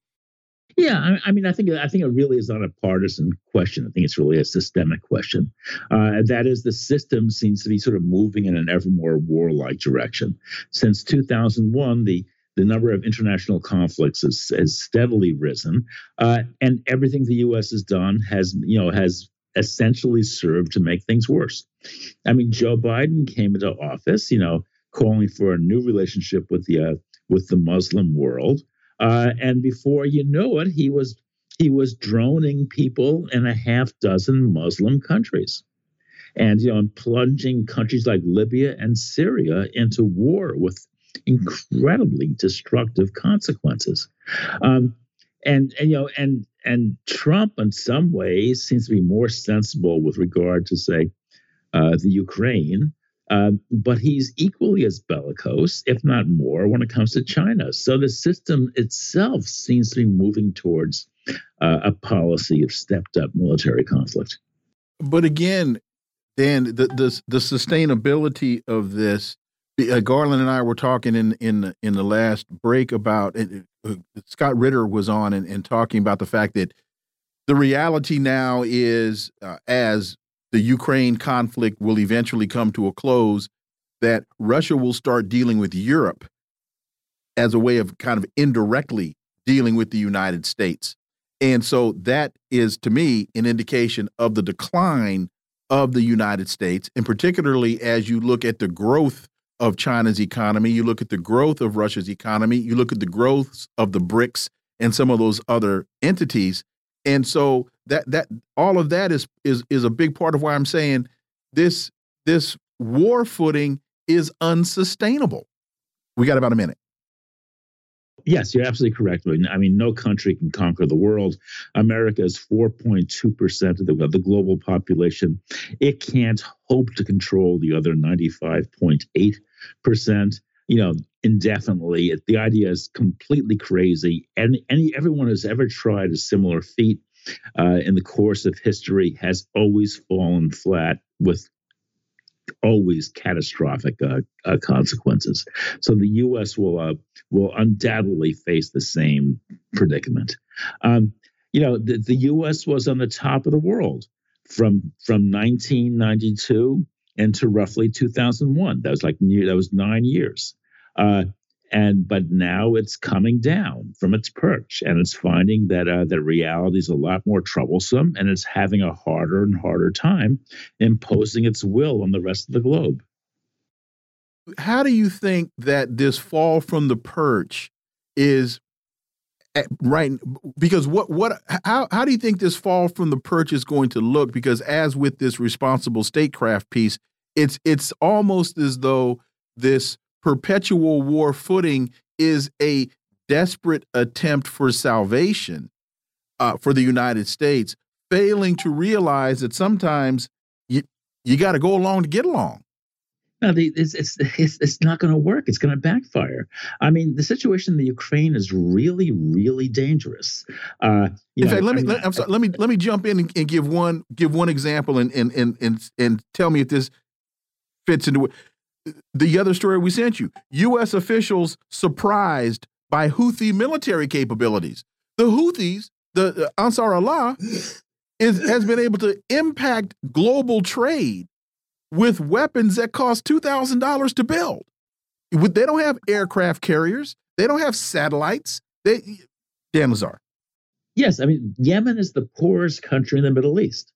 Yeah, I, I, mean, I think I think it really is not a partisan question. I think it's really a systemic question. Uh, that is, the system seems to be sort of moving in an ever more warlike direction. Since 2001, the the number of international conflicts has, has steadily risen, uh, and everything the U.S. has done has you know has essentially served to make things worse. I mean, Joe Biden came into office, you know, calling for a new relationship with the uh, with the Muslim world. Uh, and before you know it, he was he was droning people in a half dozen Muslim countries, and you know, plunging countries like Libya and Syria into war with incredibly destructive consequences. Um, and, and you know, and and Trump, in some ways, seems to be more sensible with regard to say uh, the Ukraine Uh, but he's equally as bellicose, if not more, when it comes to China. So the system itself seems to be moving towards uh, a policy of stepped up military conflict. But again, Dan, the the, the sustainability of this. Uh, Garland and I were talking in in in the last break about uh, Scott Ritter was on and, and, talking about the fact that the reality now is uh, as the Ukraine conflict will eventually come to a close, that Russia will start dealing with Europe as a way of kind of indirectly dealing with the United States. And so that is, to me, an indication of the decline of the United States, and particularly as you look at the growth of China's economy, you look at the growth of Russia's economy, you look at the growth of the BRICS and some of those other entities. And so that that all of that is is is a big part of why I'm saying this this war footing is unsustainable. We got about a minute. Yes, you're absolutely correct. I mean, no country can conquer the world. America is 4.2% of the, of the global population. It can't hope to control the other 95.8%, you know, indefinitely. The idea is completely crazy. And any everyone who's ever tried a similar feat uh, in the course of history has always fallen flat with always catastrophic uh, uh, consequences. So the U.S. will uh, will undoubtedly face the same predicament. Um, you know, the, the U.S. was on the top of the world from from 1992 into roughly 2001. That was like that was nine years. Uh, and but now it's coming down from its perch and it's finding that uh, that reality is a lot more troublesome and it's having a harder and harder time imposing its will on the rest of the globe. How do you think that this fall from the perch is right because what what how how do you think this fall from the perch is going to look? Because as with this responsible statecraft piece it's it's almost as though this perpetual war footing is a desperate attempt for salvation uh, for the United States, failing to realize that sometimes you you got to go along to get along. No, the, it's, it's, it's, it's not going to work. It's going to backfire. I mean, the situation in the Ukraine is really, really dangerous. Uh, in know, fact, let me let, I'm sorry, let me let me jump in and, and, give one give one example and and and and and tell me if this fits into it the other story we sent you U.S. officials surprised by Houthi military capabilities. The Houthis, the Ansar Allah, is, has been able to impact global trade with weapons that cost $2,000 to build. They don't have aircraft carriers, they don't have satellites. They, Dan Lazare. Yes, I mean, Yemen is the poorest country in the Middle East.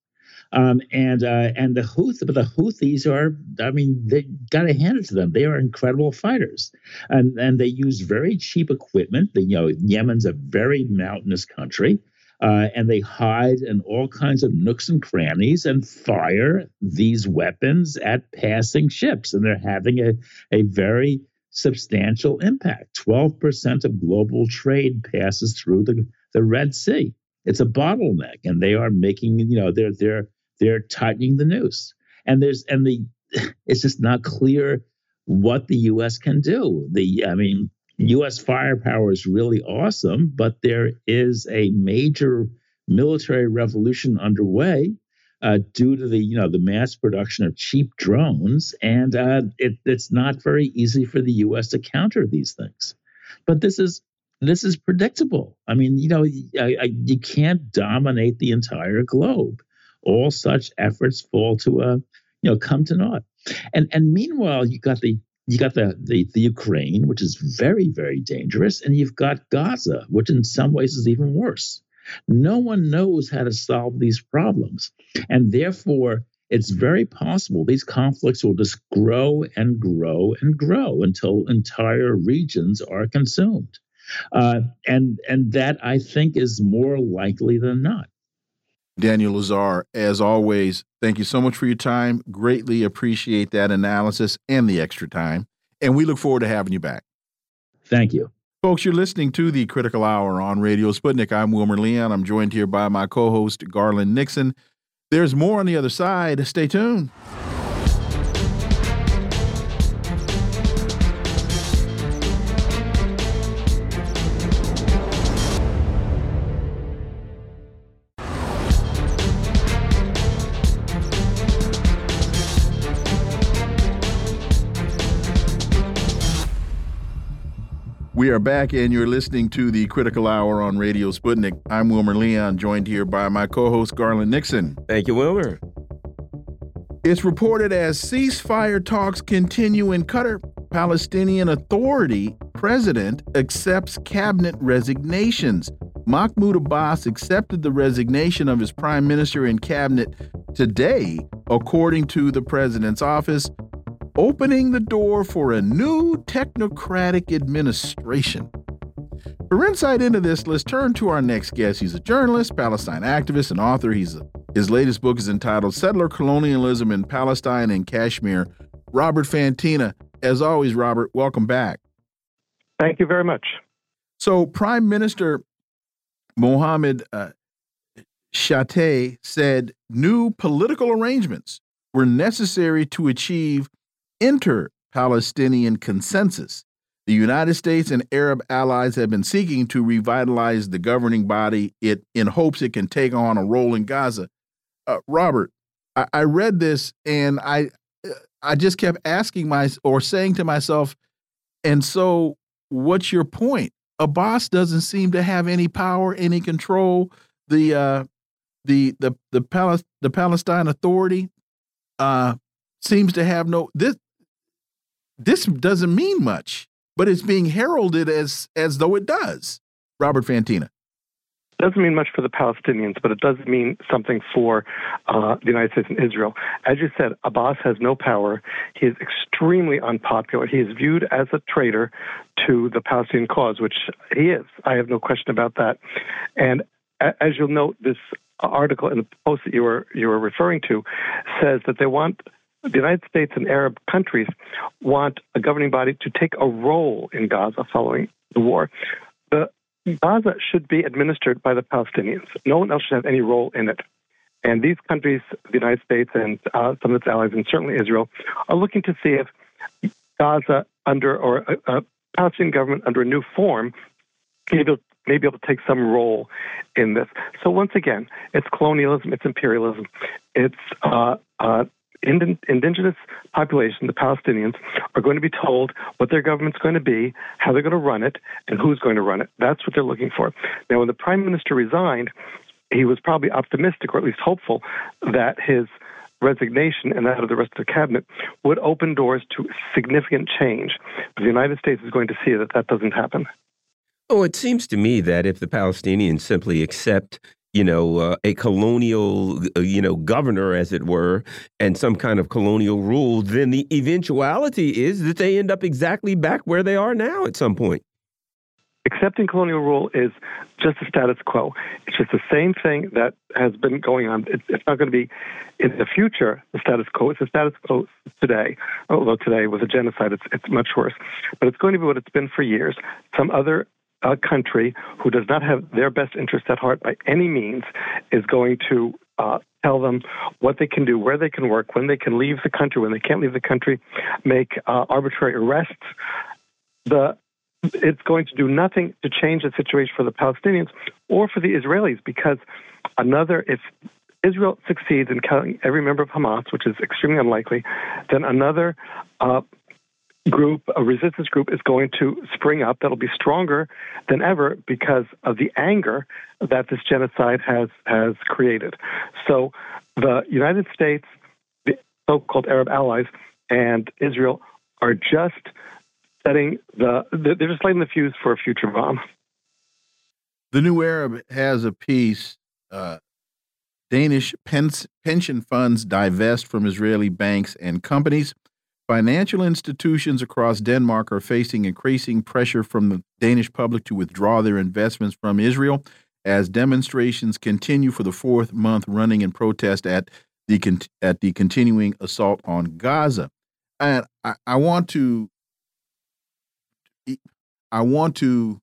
Um, and uh, and the Houthis, but the Houthis are, I mean, they got to hand it to them. They are incredible fighters, and and they use very cheap equipment. The, you know, Yemen's a very mountainous country. Uh, and they hide in all kinds of nooks and crannies and fire these weapons at passing ships. And they're having a, a very substantial impact. 12% of global trade passes through the, the Red Sea. It's a bottleneck, and they are making, you know, they're they're they're tightening the noose. And there's and the it's just not clear what the U.S. can do. The I mean, U.S. firepower is really awesome, but there is a major military revolution underway uh, due to the you know the mass production of cheap drones, and uh, it, it's not very easy for the U.S. to counter these things. But this is this is predictable. I mean, you know, I, I, you can't dominate the entire globe all such efforts fall to a you know come to naught. And and meanwhile, you got the you got the, the, the Ukraine, which is very very dangerous, and you've got Gaza, which in some ways is even worse. No one knows how to solve these problems, and therefore it's very possible these conflicts will just grow and grow and grow until entire regions are consumed. Uh, and and that I think is more likely than not. Daniel Lazare. as always, thank you so much for your time. Greatly appreciate that analysis and the extra time. And we look forward to having you back. Thank you. Folks, you're listening to the Critical Hour on Radio Sputnik. I'm Wilmer Leon. I'm joined here by my co host, Garland Nixon. There's more on the other side. Stay tuned. We are back, and you're listening to the Critical Hour on Radio Sputnik. I'm Wilmer Leon, joined here by my co host, Garland Nixon. Thank you, Wilmer. It's reported as ceasefire talks continue in Qatar, Palestinian Authority president accepts cabinet resignations. Mahmoud Abbas accepted the resignation of his prime minister and cabinet today, according to the president's office opening the door for a new technocratic administration. For insight into this, let's turn to our next guest. He's a journalist, Palestine activist, and author. He's his latest book is entitled "Settler Colonialism in Palestine and Kashmir." Robert Fantina, as always, Robert, welcome back. Thank you very much. So, Prime Minister Mohammed uh, said new political arrangements were necessary to achieve inter Palestinian consensus. The United States and Arab allies have been seeking to revitalize the governing body it, in hopes it can take on a role in Gaza. Uh, Robert, I, I, read this and I I just kept asking my or saying to myself, and so what's your point? Abbas doesn't seem to have any power, any control. The uh, the the the, the Palestine Authority uh, seems to have no this this doesn't mean much, but it's being heralded as as though it does. Robert Fantina. It doesn't mean much for the Palestinians, but it does mean something for uh, the United States and Israel. As you said, Abbas has no power. He is extremely unpopular. He is viewed as a traitor to the Palestinian cause, which he is. I have no question about that. And as you'll note, this article in the post that you were you were referring to says that they want the United States and Arab countries want a governing body to take a role in Gaza following the war. The Gaza should be administered by the Palestinians. No one else should have any role in it. And these countries, the United States and uh, some of its allies, and certainly Israel, are looking to see if Gaza under or a, a Palestinian government under a new form may be, may be able to take some role in this. So once again, it's colonialism, it's imperialism, it's uh, uh, indigenous population, the Palestinians, are going to be told what their government's going to be, how they're going to run it, and who's going to run it. That's what they're looking for. Now, when the prime minister resigned, he was probably optimistic, or at least hopeful, that his resignation and that of the rest of the cabinet would open doors to significant change. But the United States is going to see that that doesn't happen. Oh, it seems to me that if the Palestinians simply accept you know, uh, a colonial, uh, you know, governor, as it were, and some kind of colonial rule, then the eventuality is that they end up exactly back where they are now at some point. Accepting colonial rule is just the status quo. It's just the same thing that has been going on. It's, it's not going to be in the future the status quo. It's the status quo today. Although today with a genocide, it's it's much worse. But it's going to be what it's been for years. Some other a country who does not have their best interest at heart by any means is going to uh, tell them what they can do, where they can work, when they can leave the country, when they can't leave the country, make uh, arbitrary arrests. The it's going to do nothing to change the situation for the Palestinians or for the Israelis because another if Israel succeeds in killing every member of Hamas, which is extremely unlikely, then another uh, group, a resistance group, is going to spring up that'll be stronger than ever because of the anger that this genocide has has created. So, the United States, the so-called Arab allies, and Israel are just setting the they're just lighting the fuse for a future bomb. The New Arab has a piece. Uh, Danish pension funds divest from Israeli banks and companies. Financial institutions across Denmark are facing increasing pressure from the Danish public to withdraw their investments from Israel as demonstrations continue for the fourth month running in protest at the at the continuing assault on Gaza. And I, I want to I want to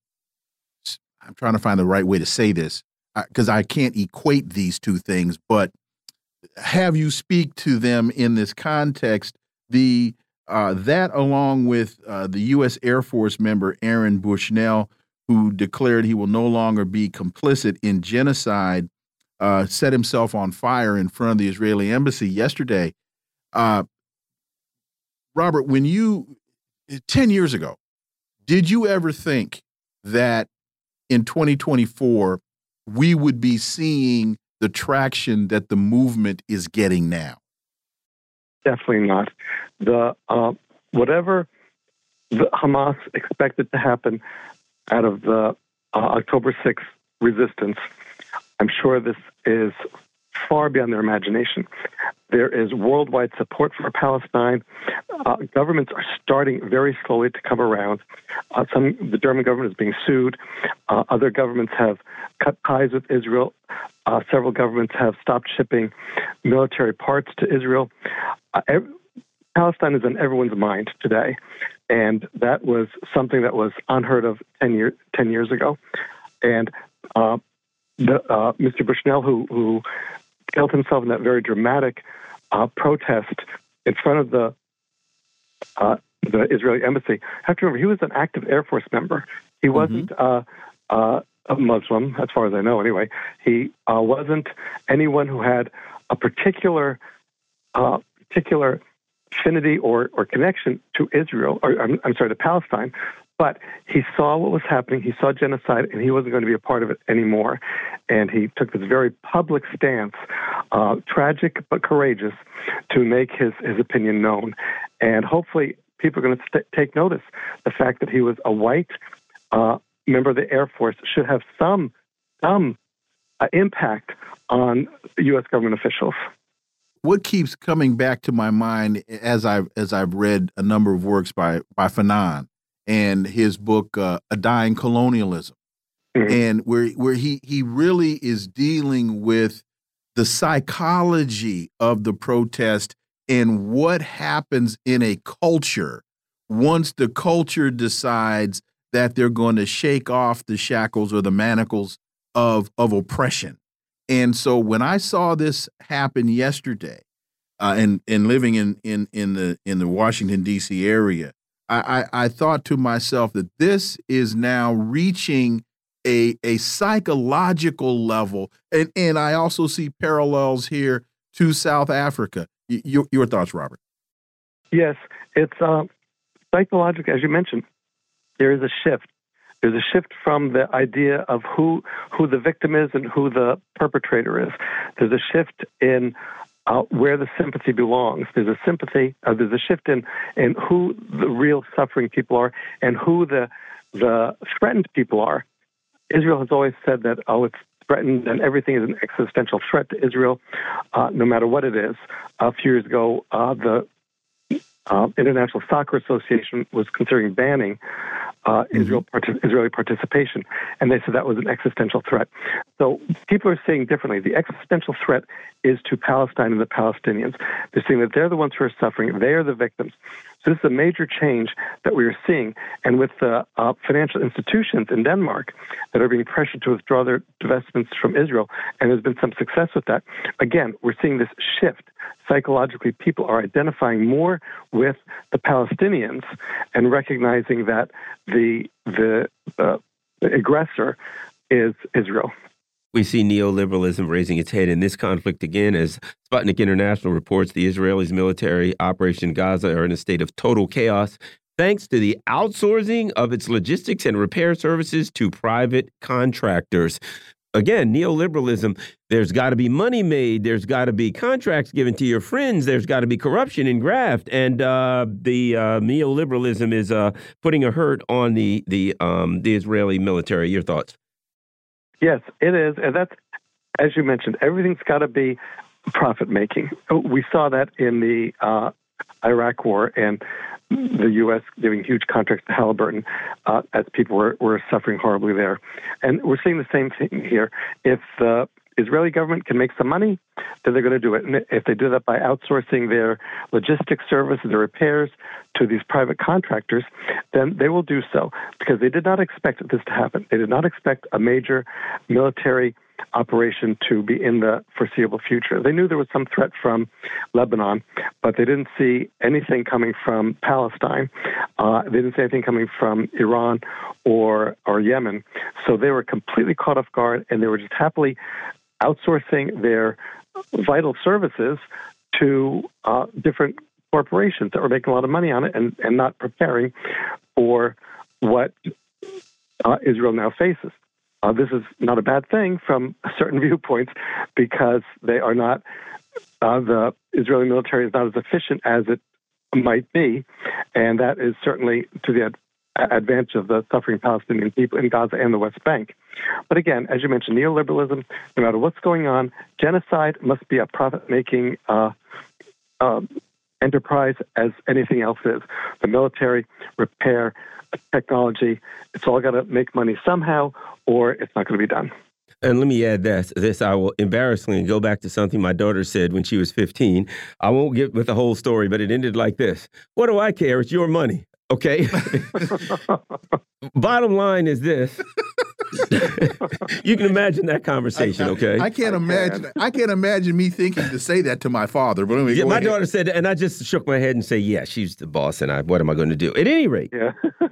I'm trying to find the right way to say this uh, because I can't equate these two things, but have you speak to them in this context the uh, that, along with uh, the U.S. Air Force member Aaron Bushnell, who declared he will no longer be complicit in genocide, uh, set himself on fire in front of the Israeli embassy yesterday. Uh, Robert, when you 10 years ago, Did you ever think that in 2024 we would be seeing the traction that the movement is getting now? Definitely not. The uh, whatever the Hamas expected to happen out of the uh, October 6th resistance, I'm sure this is far beyond their imagination. There is worldwide support for Palestine. Uh, governments are starting very slowly to come around. Uh, some, the German government is being sued. Uh, other governments have cut ties with Israel. Uh, several governments have stopped shipping military parts to Israel. Uh, every, Palestine is on everyone's mind today, and that was something that was unheard of 10, year, 10 years ago. And uh, the, Mr. Bushnell, who, who killed himself in that very dramatic uh, protest in front of the uh, the Israeli embassy. I have to remember he was an active Air Force member. He mm-hmm. wasn't mm-hmm. uh, a Muslim, as far as I know. Anyway, he uh, wasn't anyone who had a particular uh, particular affinity or, or connection to Israel, or I'm, I'm sorry, to Palestine. But he saw what was happening. He saw genocide, and he wasn't going to be a part of it anymore. And he took this very public stance, uh, tragic but courageous, to make his, his opinion known. And hopefully, people are going to st- take notice. The fact that he was a white uh, member of the Air Force should have some some uh, impact on U.S. government officials. What keeps coming back to my mind as I've as I've read a number of works by by Fanon and his book uh, A Dying Colonialism, mm -hmm. and where where he he really is dealing with the psychology of the protest and what happens in a culture once the culture decides that they're going to shake off the shackles or the manacles of of oppression. And so when I saw this happen yesterday, uh, and and living in in in the in the Washington D.C. area, I, I, I thought to myself that this is now reaching a a psychological level, and and I also see parallels here to South Africa. your your thoughts, Robert? Yes, it's uh, psychological, as you mentioned. There is a shift. There's a shift from the idea of who who the victim is and who the perpetrator is. There's a shift in uh, where the sympathy belongs. There's a sympathy, uh, there's a shift in, in who the real suffering people are and who the, the threatened people are. Israel has always said that, oh, it's threatened and everything is an existential threat to Israel, uh, no matter what it is. A few years ago, uh, the uh, International Soccer Association was considering banning uh, mm-hmm. Israel Israeli participation, and they said that was an existential threat. So people are saying differently. The existential threat is to Palestine and the Palestinians. They're saying that they're the ones who are suffering. They are the victims. So this is a major change that we are seeing. And with the uh, financial institutions in Denmark that are being pressured to withdraw their divestments from Israel, and there's been some success with that, again, we're seeing this shift. Psychologically, people are identifying more with the Palestinians and recognizing that the the, uh, the aggressor is Israel. We see neoliberalism raising its head in this conflict again as Sputnik International reports the Israelis' military operation in Gaza are in a state of total chaos thanks to the outsourcing of its logistics and repair services to private contractors. Again, neoliberalism, there's got to be money made. There's got to be contracts given to your friends. There's got to be corruption and graft. And uh, the uh, neoliberalism is uh, putting a hurt on the, the, um, the Israeli military. Your thoughts? Yes, it is. And that's, as you mentioned, everything's got to be profit making. We saw that in the uh, Iraq war and the U.S. giving huge contracts to Halliburton uh, as people were, were suffering horribly there. And we're seeing the same thing here. If the Israeli government can make some money, then they're going to do it. And if they do that by outsourcing their logistics services, their repairs to these private contractors, then they will do so because they did not expect this to happen. They did not expect a major military operation to be in the foreseeable future. They knew there was some threat from Lebanon, but they didn't see anything coming from Palestine. Uh, they didn't see anything coming from Iran or or Yemen. So they were completely caught off guard, and they were just happily outsourcing their vital services to uh, different corporations that were making a lot of money on it and, and not preparing for what uh, Israel now faces. Uh, this is not a bad thing from certain viewpoints because they are not, uh, the Israeli military is not as efficient as it might be. And that is certainly to the ad- advantage of the suffering Palestinian people in Gaza and the West Bank. But again, as you mentioned, neoliberalism, no matter what's going on, genocide must be a profit making uh, uh, enterprise as anything else is. The military, repair, technology, it's all got to make money somehow, or it's not going to be done. And let me add this. This I will embarrassingly go back to something my daughter said when she was 15. I won't get with the whole story, but it ended like this. What do I care? It's your money. Okay. Bottom line is this. you can imagine that conversation, okay? I, I can't I imagine. Can. I can't imagine me thinking to say that to my father. But anyway, yeah, my ahead. daughter said, and I just shook my head and say, "Yeah, she's the boss, and I. What am I going to do?" At any rate, yeah.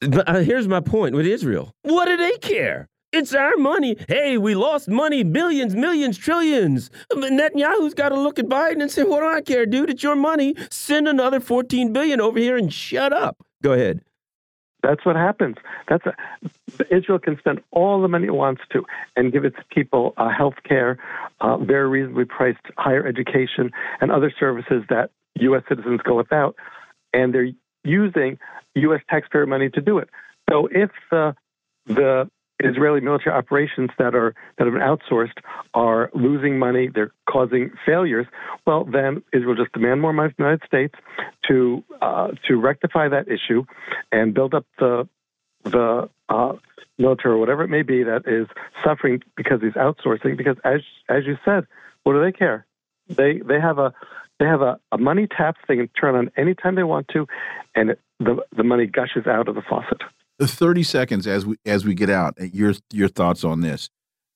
but uh, here's my point with Israel. What do they care? It's our money. Hey, we lost money, billions, millions, trillions. Netanyahu's got to look at Biden and say, "What do I care, dude? It's your money. Send another 14 billion over here and shut up." Go ahead. That's what happens. That's a, Israel can spend all the money it wants to and give its people uh, health care, uh, very reasonably priced higher education, and other services that U.S. citizens go without, and they're using U.S. taxpayer money to do it. So if the the Israeli military operations that are that have been outsourced are losing money, they're causing failures. Well, then Israel just demand more money from the United States to uh, to rectify that issue and build up the the uh, military or whatever it may be that is suffering because he's outsourcing. Because as as you said, what do they care? They they have a they have a, a money tap they can turn on anytime they want to, and the the money gushes out of the faucet. 30 seconds as we as we get out your your thoughts on this.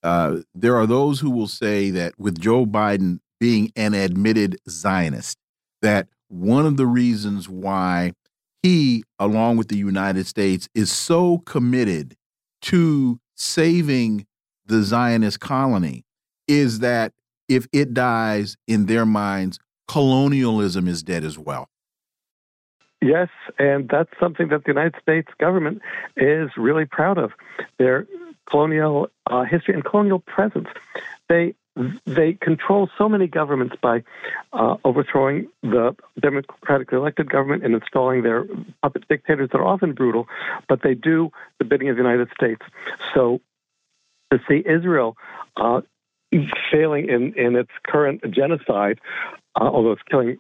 Uh, there are those who will say that with joe biden being an admitted zionist that one of the reasons why he along with the united states is so committed to saving the zionist colony is that if it dies in their minds colonialism is dead as well Yes, and that's something that the United States government is really proud of. Their colonial uh, history and colonial presence. They they control so many governments by uh, overthrowing the democratically elected government and installing their puppet dictators that are often brutal, but they do the bidding of the United States. So to see Israel uh, failing in, in its current genocide, uh, although it's killing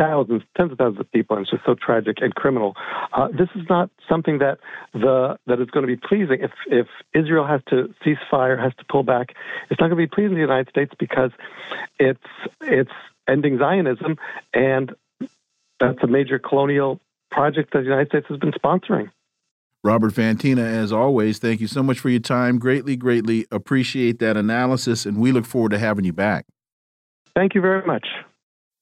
thousands, tens of thousands of people, and it's just so tragic and criminal. Uh, this is not something that the that is going to be pleasing. If if Israel has to cease fire, has to pull back, it's not going to be pleasing to the United States because it's it's ending Zionism, and that's a major colonial project that the United States has been sponsoring. Robert Fantina, as always, thank you so much for your time. Greatly, greatly appreciate that analysis, and we look forward to having you back. Thank you very much.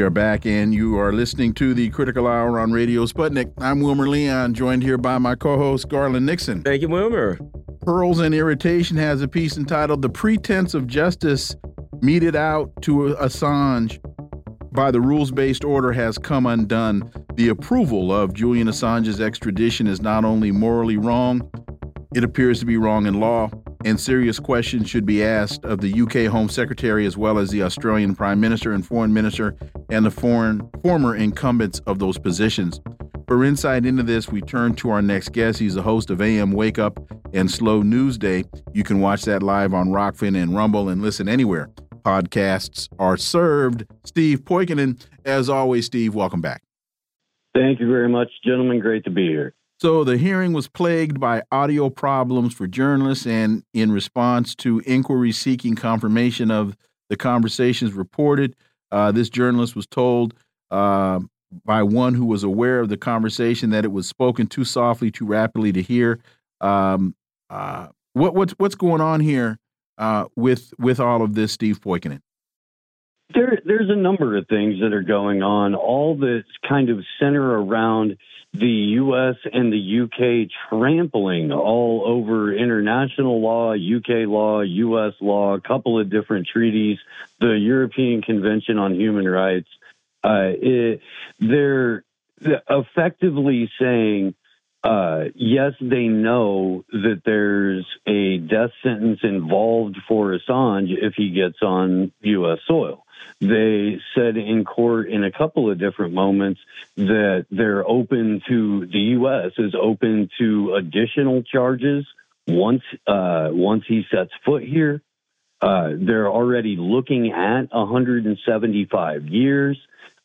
We are back, and you are listening to the Critical Hour on Radio Sputnik. I'm Wilmer Leon, joined here by my co host, Garland Nixon. Thank you, Wilmer. Pearls and Irritation has a piece entitled The Pretense of Justice Meted Out to Assange by the rules based order has come undone. The approval of Julian Assange's extradition is not only morally wrong, it appears to be wrong in law and serious questions should be asked of the UK Home Secretary as well as the Australian Prime Minister and Foreign Minister and the foreign former incumbents of those positions. For insight into this, we turn to our next guest. He's the host of AM Wake Up and Slow News Day. You can watch that live on Rokfin and Rumble and listen anywhere. Podcasts are served. Steve Poikonen, as always, Steve, welcome back. Thank you very much, gentlemen. Great to be here. So the hearing was plagued by audio problems for journalists, and in response to inquiries seeking confirmation of the conversations reported, uh, this journalist was told uh, by one who was aware of the conversation that it was spoken too softly, too rapidly to hear. Um, uh, what, what's what's going on here uh, with with all of this, Steve Poikonen? There, there's a number of things that are going on, all that kind of center around the U.S. and the UK trampling all over international law, UK law, U.S. law, a couple of different treaties, the European Convention on Human Rights. Uh, it, they're effectively saying, uh, yes, they know that there's a death sentence involved for Assange if he gets on U.S. soil. They said in court in a couple of different moments that they're open to the U.S. is open to additional charges once uh, once he sets foot here. Uh, they're already looking at 175 years,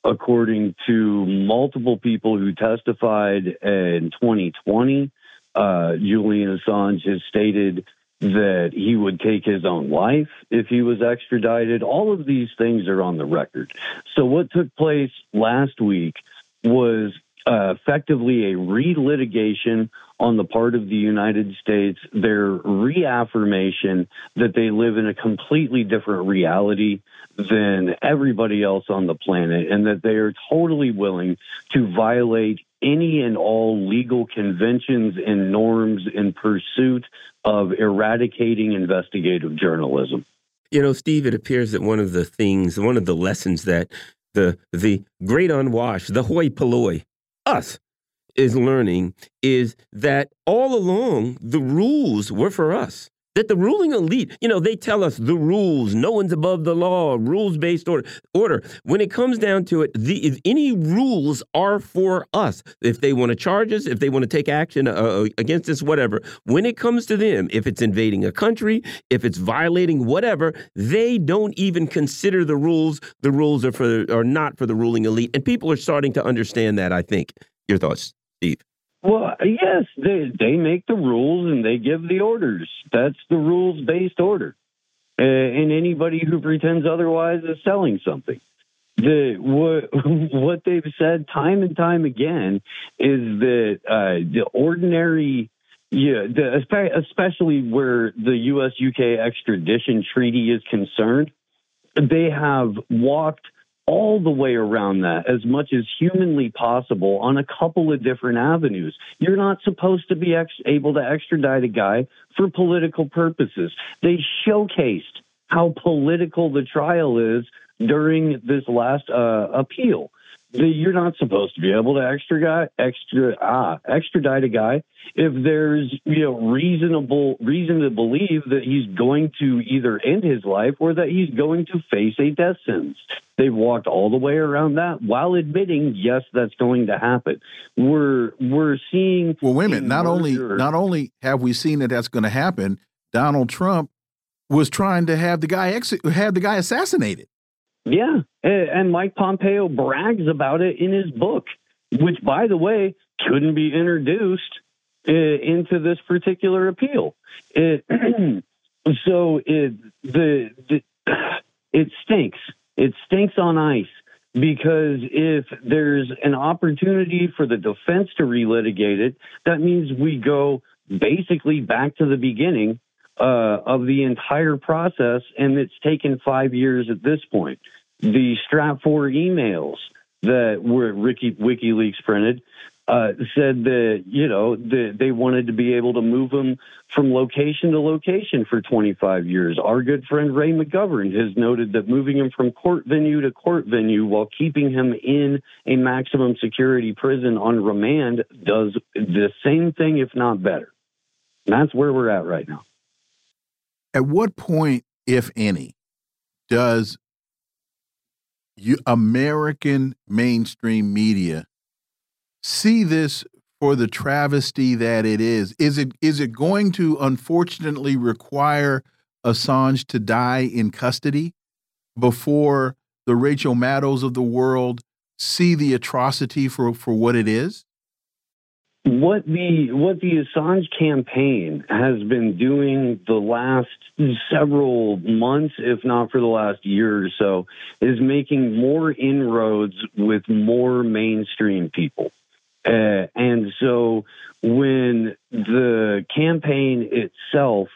according to multiple people who testified in 2020. Uh, Julian Assange has stated that he would take his own life if he was extradited. All of these things are on the record. So, what took place last week was uh, effectively a relitigation on the part of the United States, their reaffirmation that they live in a completely different reality than everybody else on the planet, and that they are totally willing to violate any and all legal conventions and norms in pursuit of eradicating investigative journalism. You know, Steve, it appears that one of the things, one of the lessons that the the great unwashed, the hoi polloi, us, is learning is that all along the rules were for us that the ruling elite, you know, they tell us the rules, no one's above the law, rules based order. Order. When it comes down to it, the any rules are for us. If they want to charge us, if they want to take action uh, uh, against us, whatever. When it comes to them, if it's invading a country, if it's violating whatever, they don't even consider the rules. The rules are for are not for the ruling elite, and people are starting to understand that. I think. Your thoughts, Steve? Well, yes, they they make the rules and they give the orders. That's the rules based order. Uh, and anybody who pretends otherwise is selling something. The what what they've said time and time again is that uh, the ordinary yeah, the, especially where the U.S. UK extradition treaty is concerned, they have walked all the way around that as much as humanly possible on a couple of different avenues. You're not supposed to be ex- able to extradite a guy for political purposes. They showcased how political the trial is during this last uh, appeal you're not supposed to be able to extradite extra ah extradite a guy if there's you know reasonable reason to believe that he's going to either end his life or that he's going to face a death sentence. They've walked all the way around that while admitting yes, that's going to happen. We're we're seeing well. Wait a minute. Not only not only have we seen that that's going to happen. Donald Trump was trying to have the guy have the guy assassinated. Yeah, and Mike Pompeo brags about it in his book, which, by the way, couldn't be introduced uh, into this particular appeal. It, so it the, the it stinks. It stinks on ice because if there's an opportunity for the defense to relitigate it, that means we go basically back to the beginning uh, of the entire process, and it's taken five years at this point. The Stratfor emails that were Ricky WikiLeaks printed uh, said that you know the, they wanted to be able to move him from location to location for 25 years. Our good friend Ray McGovern has noted that moving him from court venue to court venue while keeping him in a maximum security prison on remand does the same thing, if not better. And that's where we're at right now. At what point, if any, does you, American mainstream media see this for the travesty that it is? Is it is it going to unfortunately require Assange to die in custody before the Rachel Maddows of the world see the atrocity for for what it is? What the what the Assange campaign has been doing the last several months, if not for the last year or so, is making more inroads with more mainstream people. Uh, and so when the campaign itself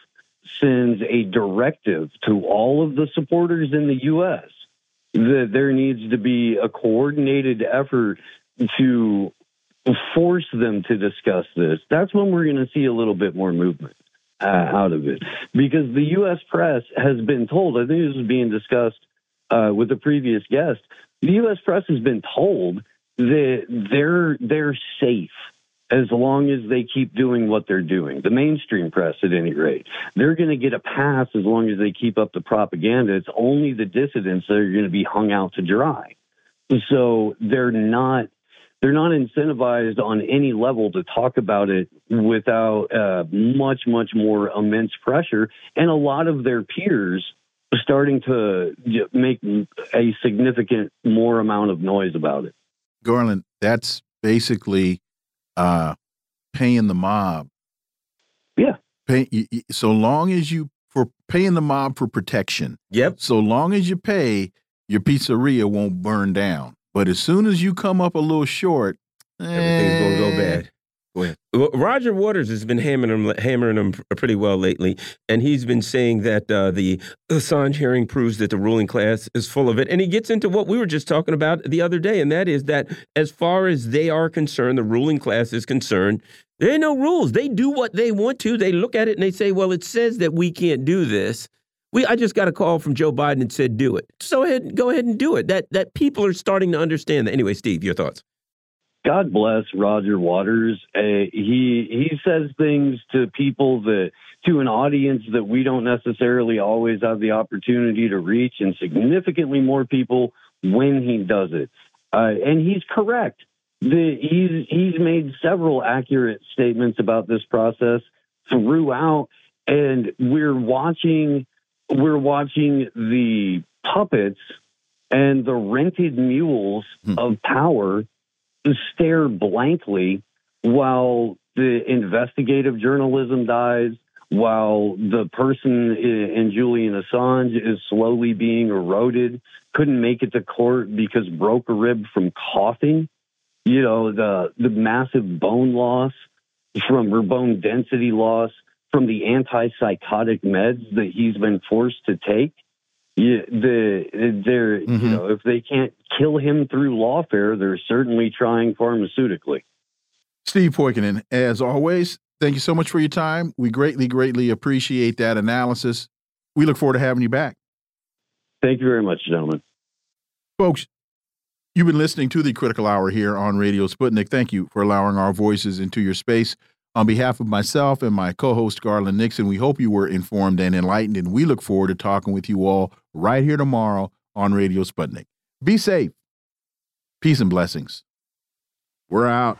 sends a directive to all of the supporters in the U.S. that there needs to be a coordinated effort to force them to discuss this, that's when we're going to see a little bit more movement uh, out of it. Because the U.S. press has been told, I think this was being discussed uh, with the previous guest, the U.S. press has been told that they're they're safe as long as they keep doing what they're doing. The mainstream press, at any rate, they're going to get a pass as long as they keep up the propaganda. It's only the dissidents that are going to be hung out to dry. So they're not they're not incentivized on any level to talk about it without uh, much, much more immense pressure. And a lot of their peers are starting to make a significant more amount of noise about it. Garland, that's basically uh, paying the mob. Yeah. Pay, so long as you for paying the mob for protection. Yep. So long as you pay, your pizzeria won't burn down. But as soon as you come up a little short, everything's eh, going to go bad. Go ahead. Roger Waters has been hammering them, hammering them pretty well lately, and he's been saying that uh, the Assange hearing proves that the ruling class is full of it. And he gets into what we were just talking about the other day, and that is that as far as they are concerned, the ruling class is concerned, there ain't no rules. They do what they want to. They look at it and they say, "Well, it says that we can't do this." We I just got a call from Joe Biden and said do it. So ahead, go ahead and do it. That that people are starting to understand that. Anyway, Steve, your thoughts. God bless Roger Waters. Uh, he he says things to people that to an audience that we don't necessarily always have the opportunity to reach, and significantly more people when he does it. Uh, and he's correct. The, he's he's made several accurate statements about this process throughout, and we're watching we're watching the puppets and the rented mules hmm. of power stare blankly while the investigative journalism dies, while the person in Julian Assange is slowly being eroded, couldn't make it to court because broke a rib from coughing. You know, the the massive bone loss from or bone density loss from the antipsychotic meds that he's been forced to take. Yeah, the they're mm-hmm. you know if they can't kill him through lawfare, they're certainly trying pharmaceutically. Steve Poikonen, as always, thank you so much for your time. We greatly, greatly appreciate that analysis. We look forward to having you back. Thank you very much, gentlemen. Folks, you've been listening to the Critical Hour here on Radio Sputnik. Thank you for allowing our voices into your space. On behalf of myself and my co host, Garland Nixon, we hope you were informed and enlightened, and we look forward to talking with you all right here tomorrow on Radio Sputnik. Be safe. Peace and blessings. We're out.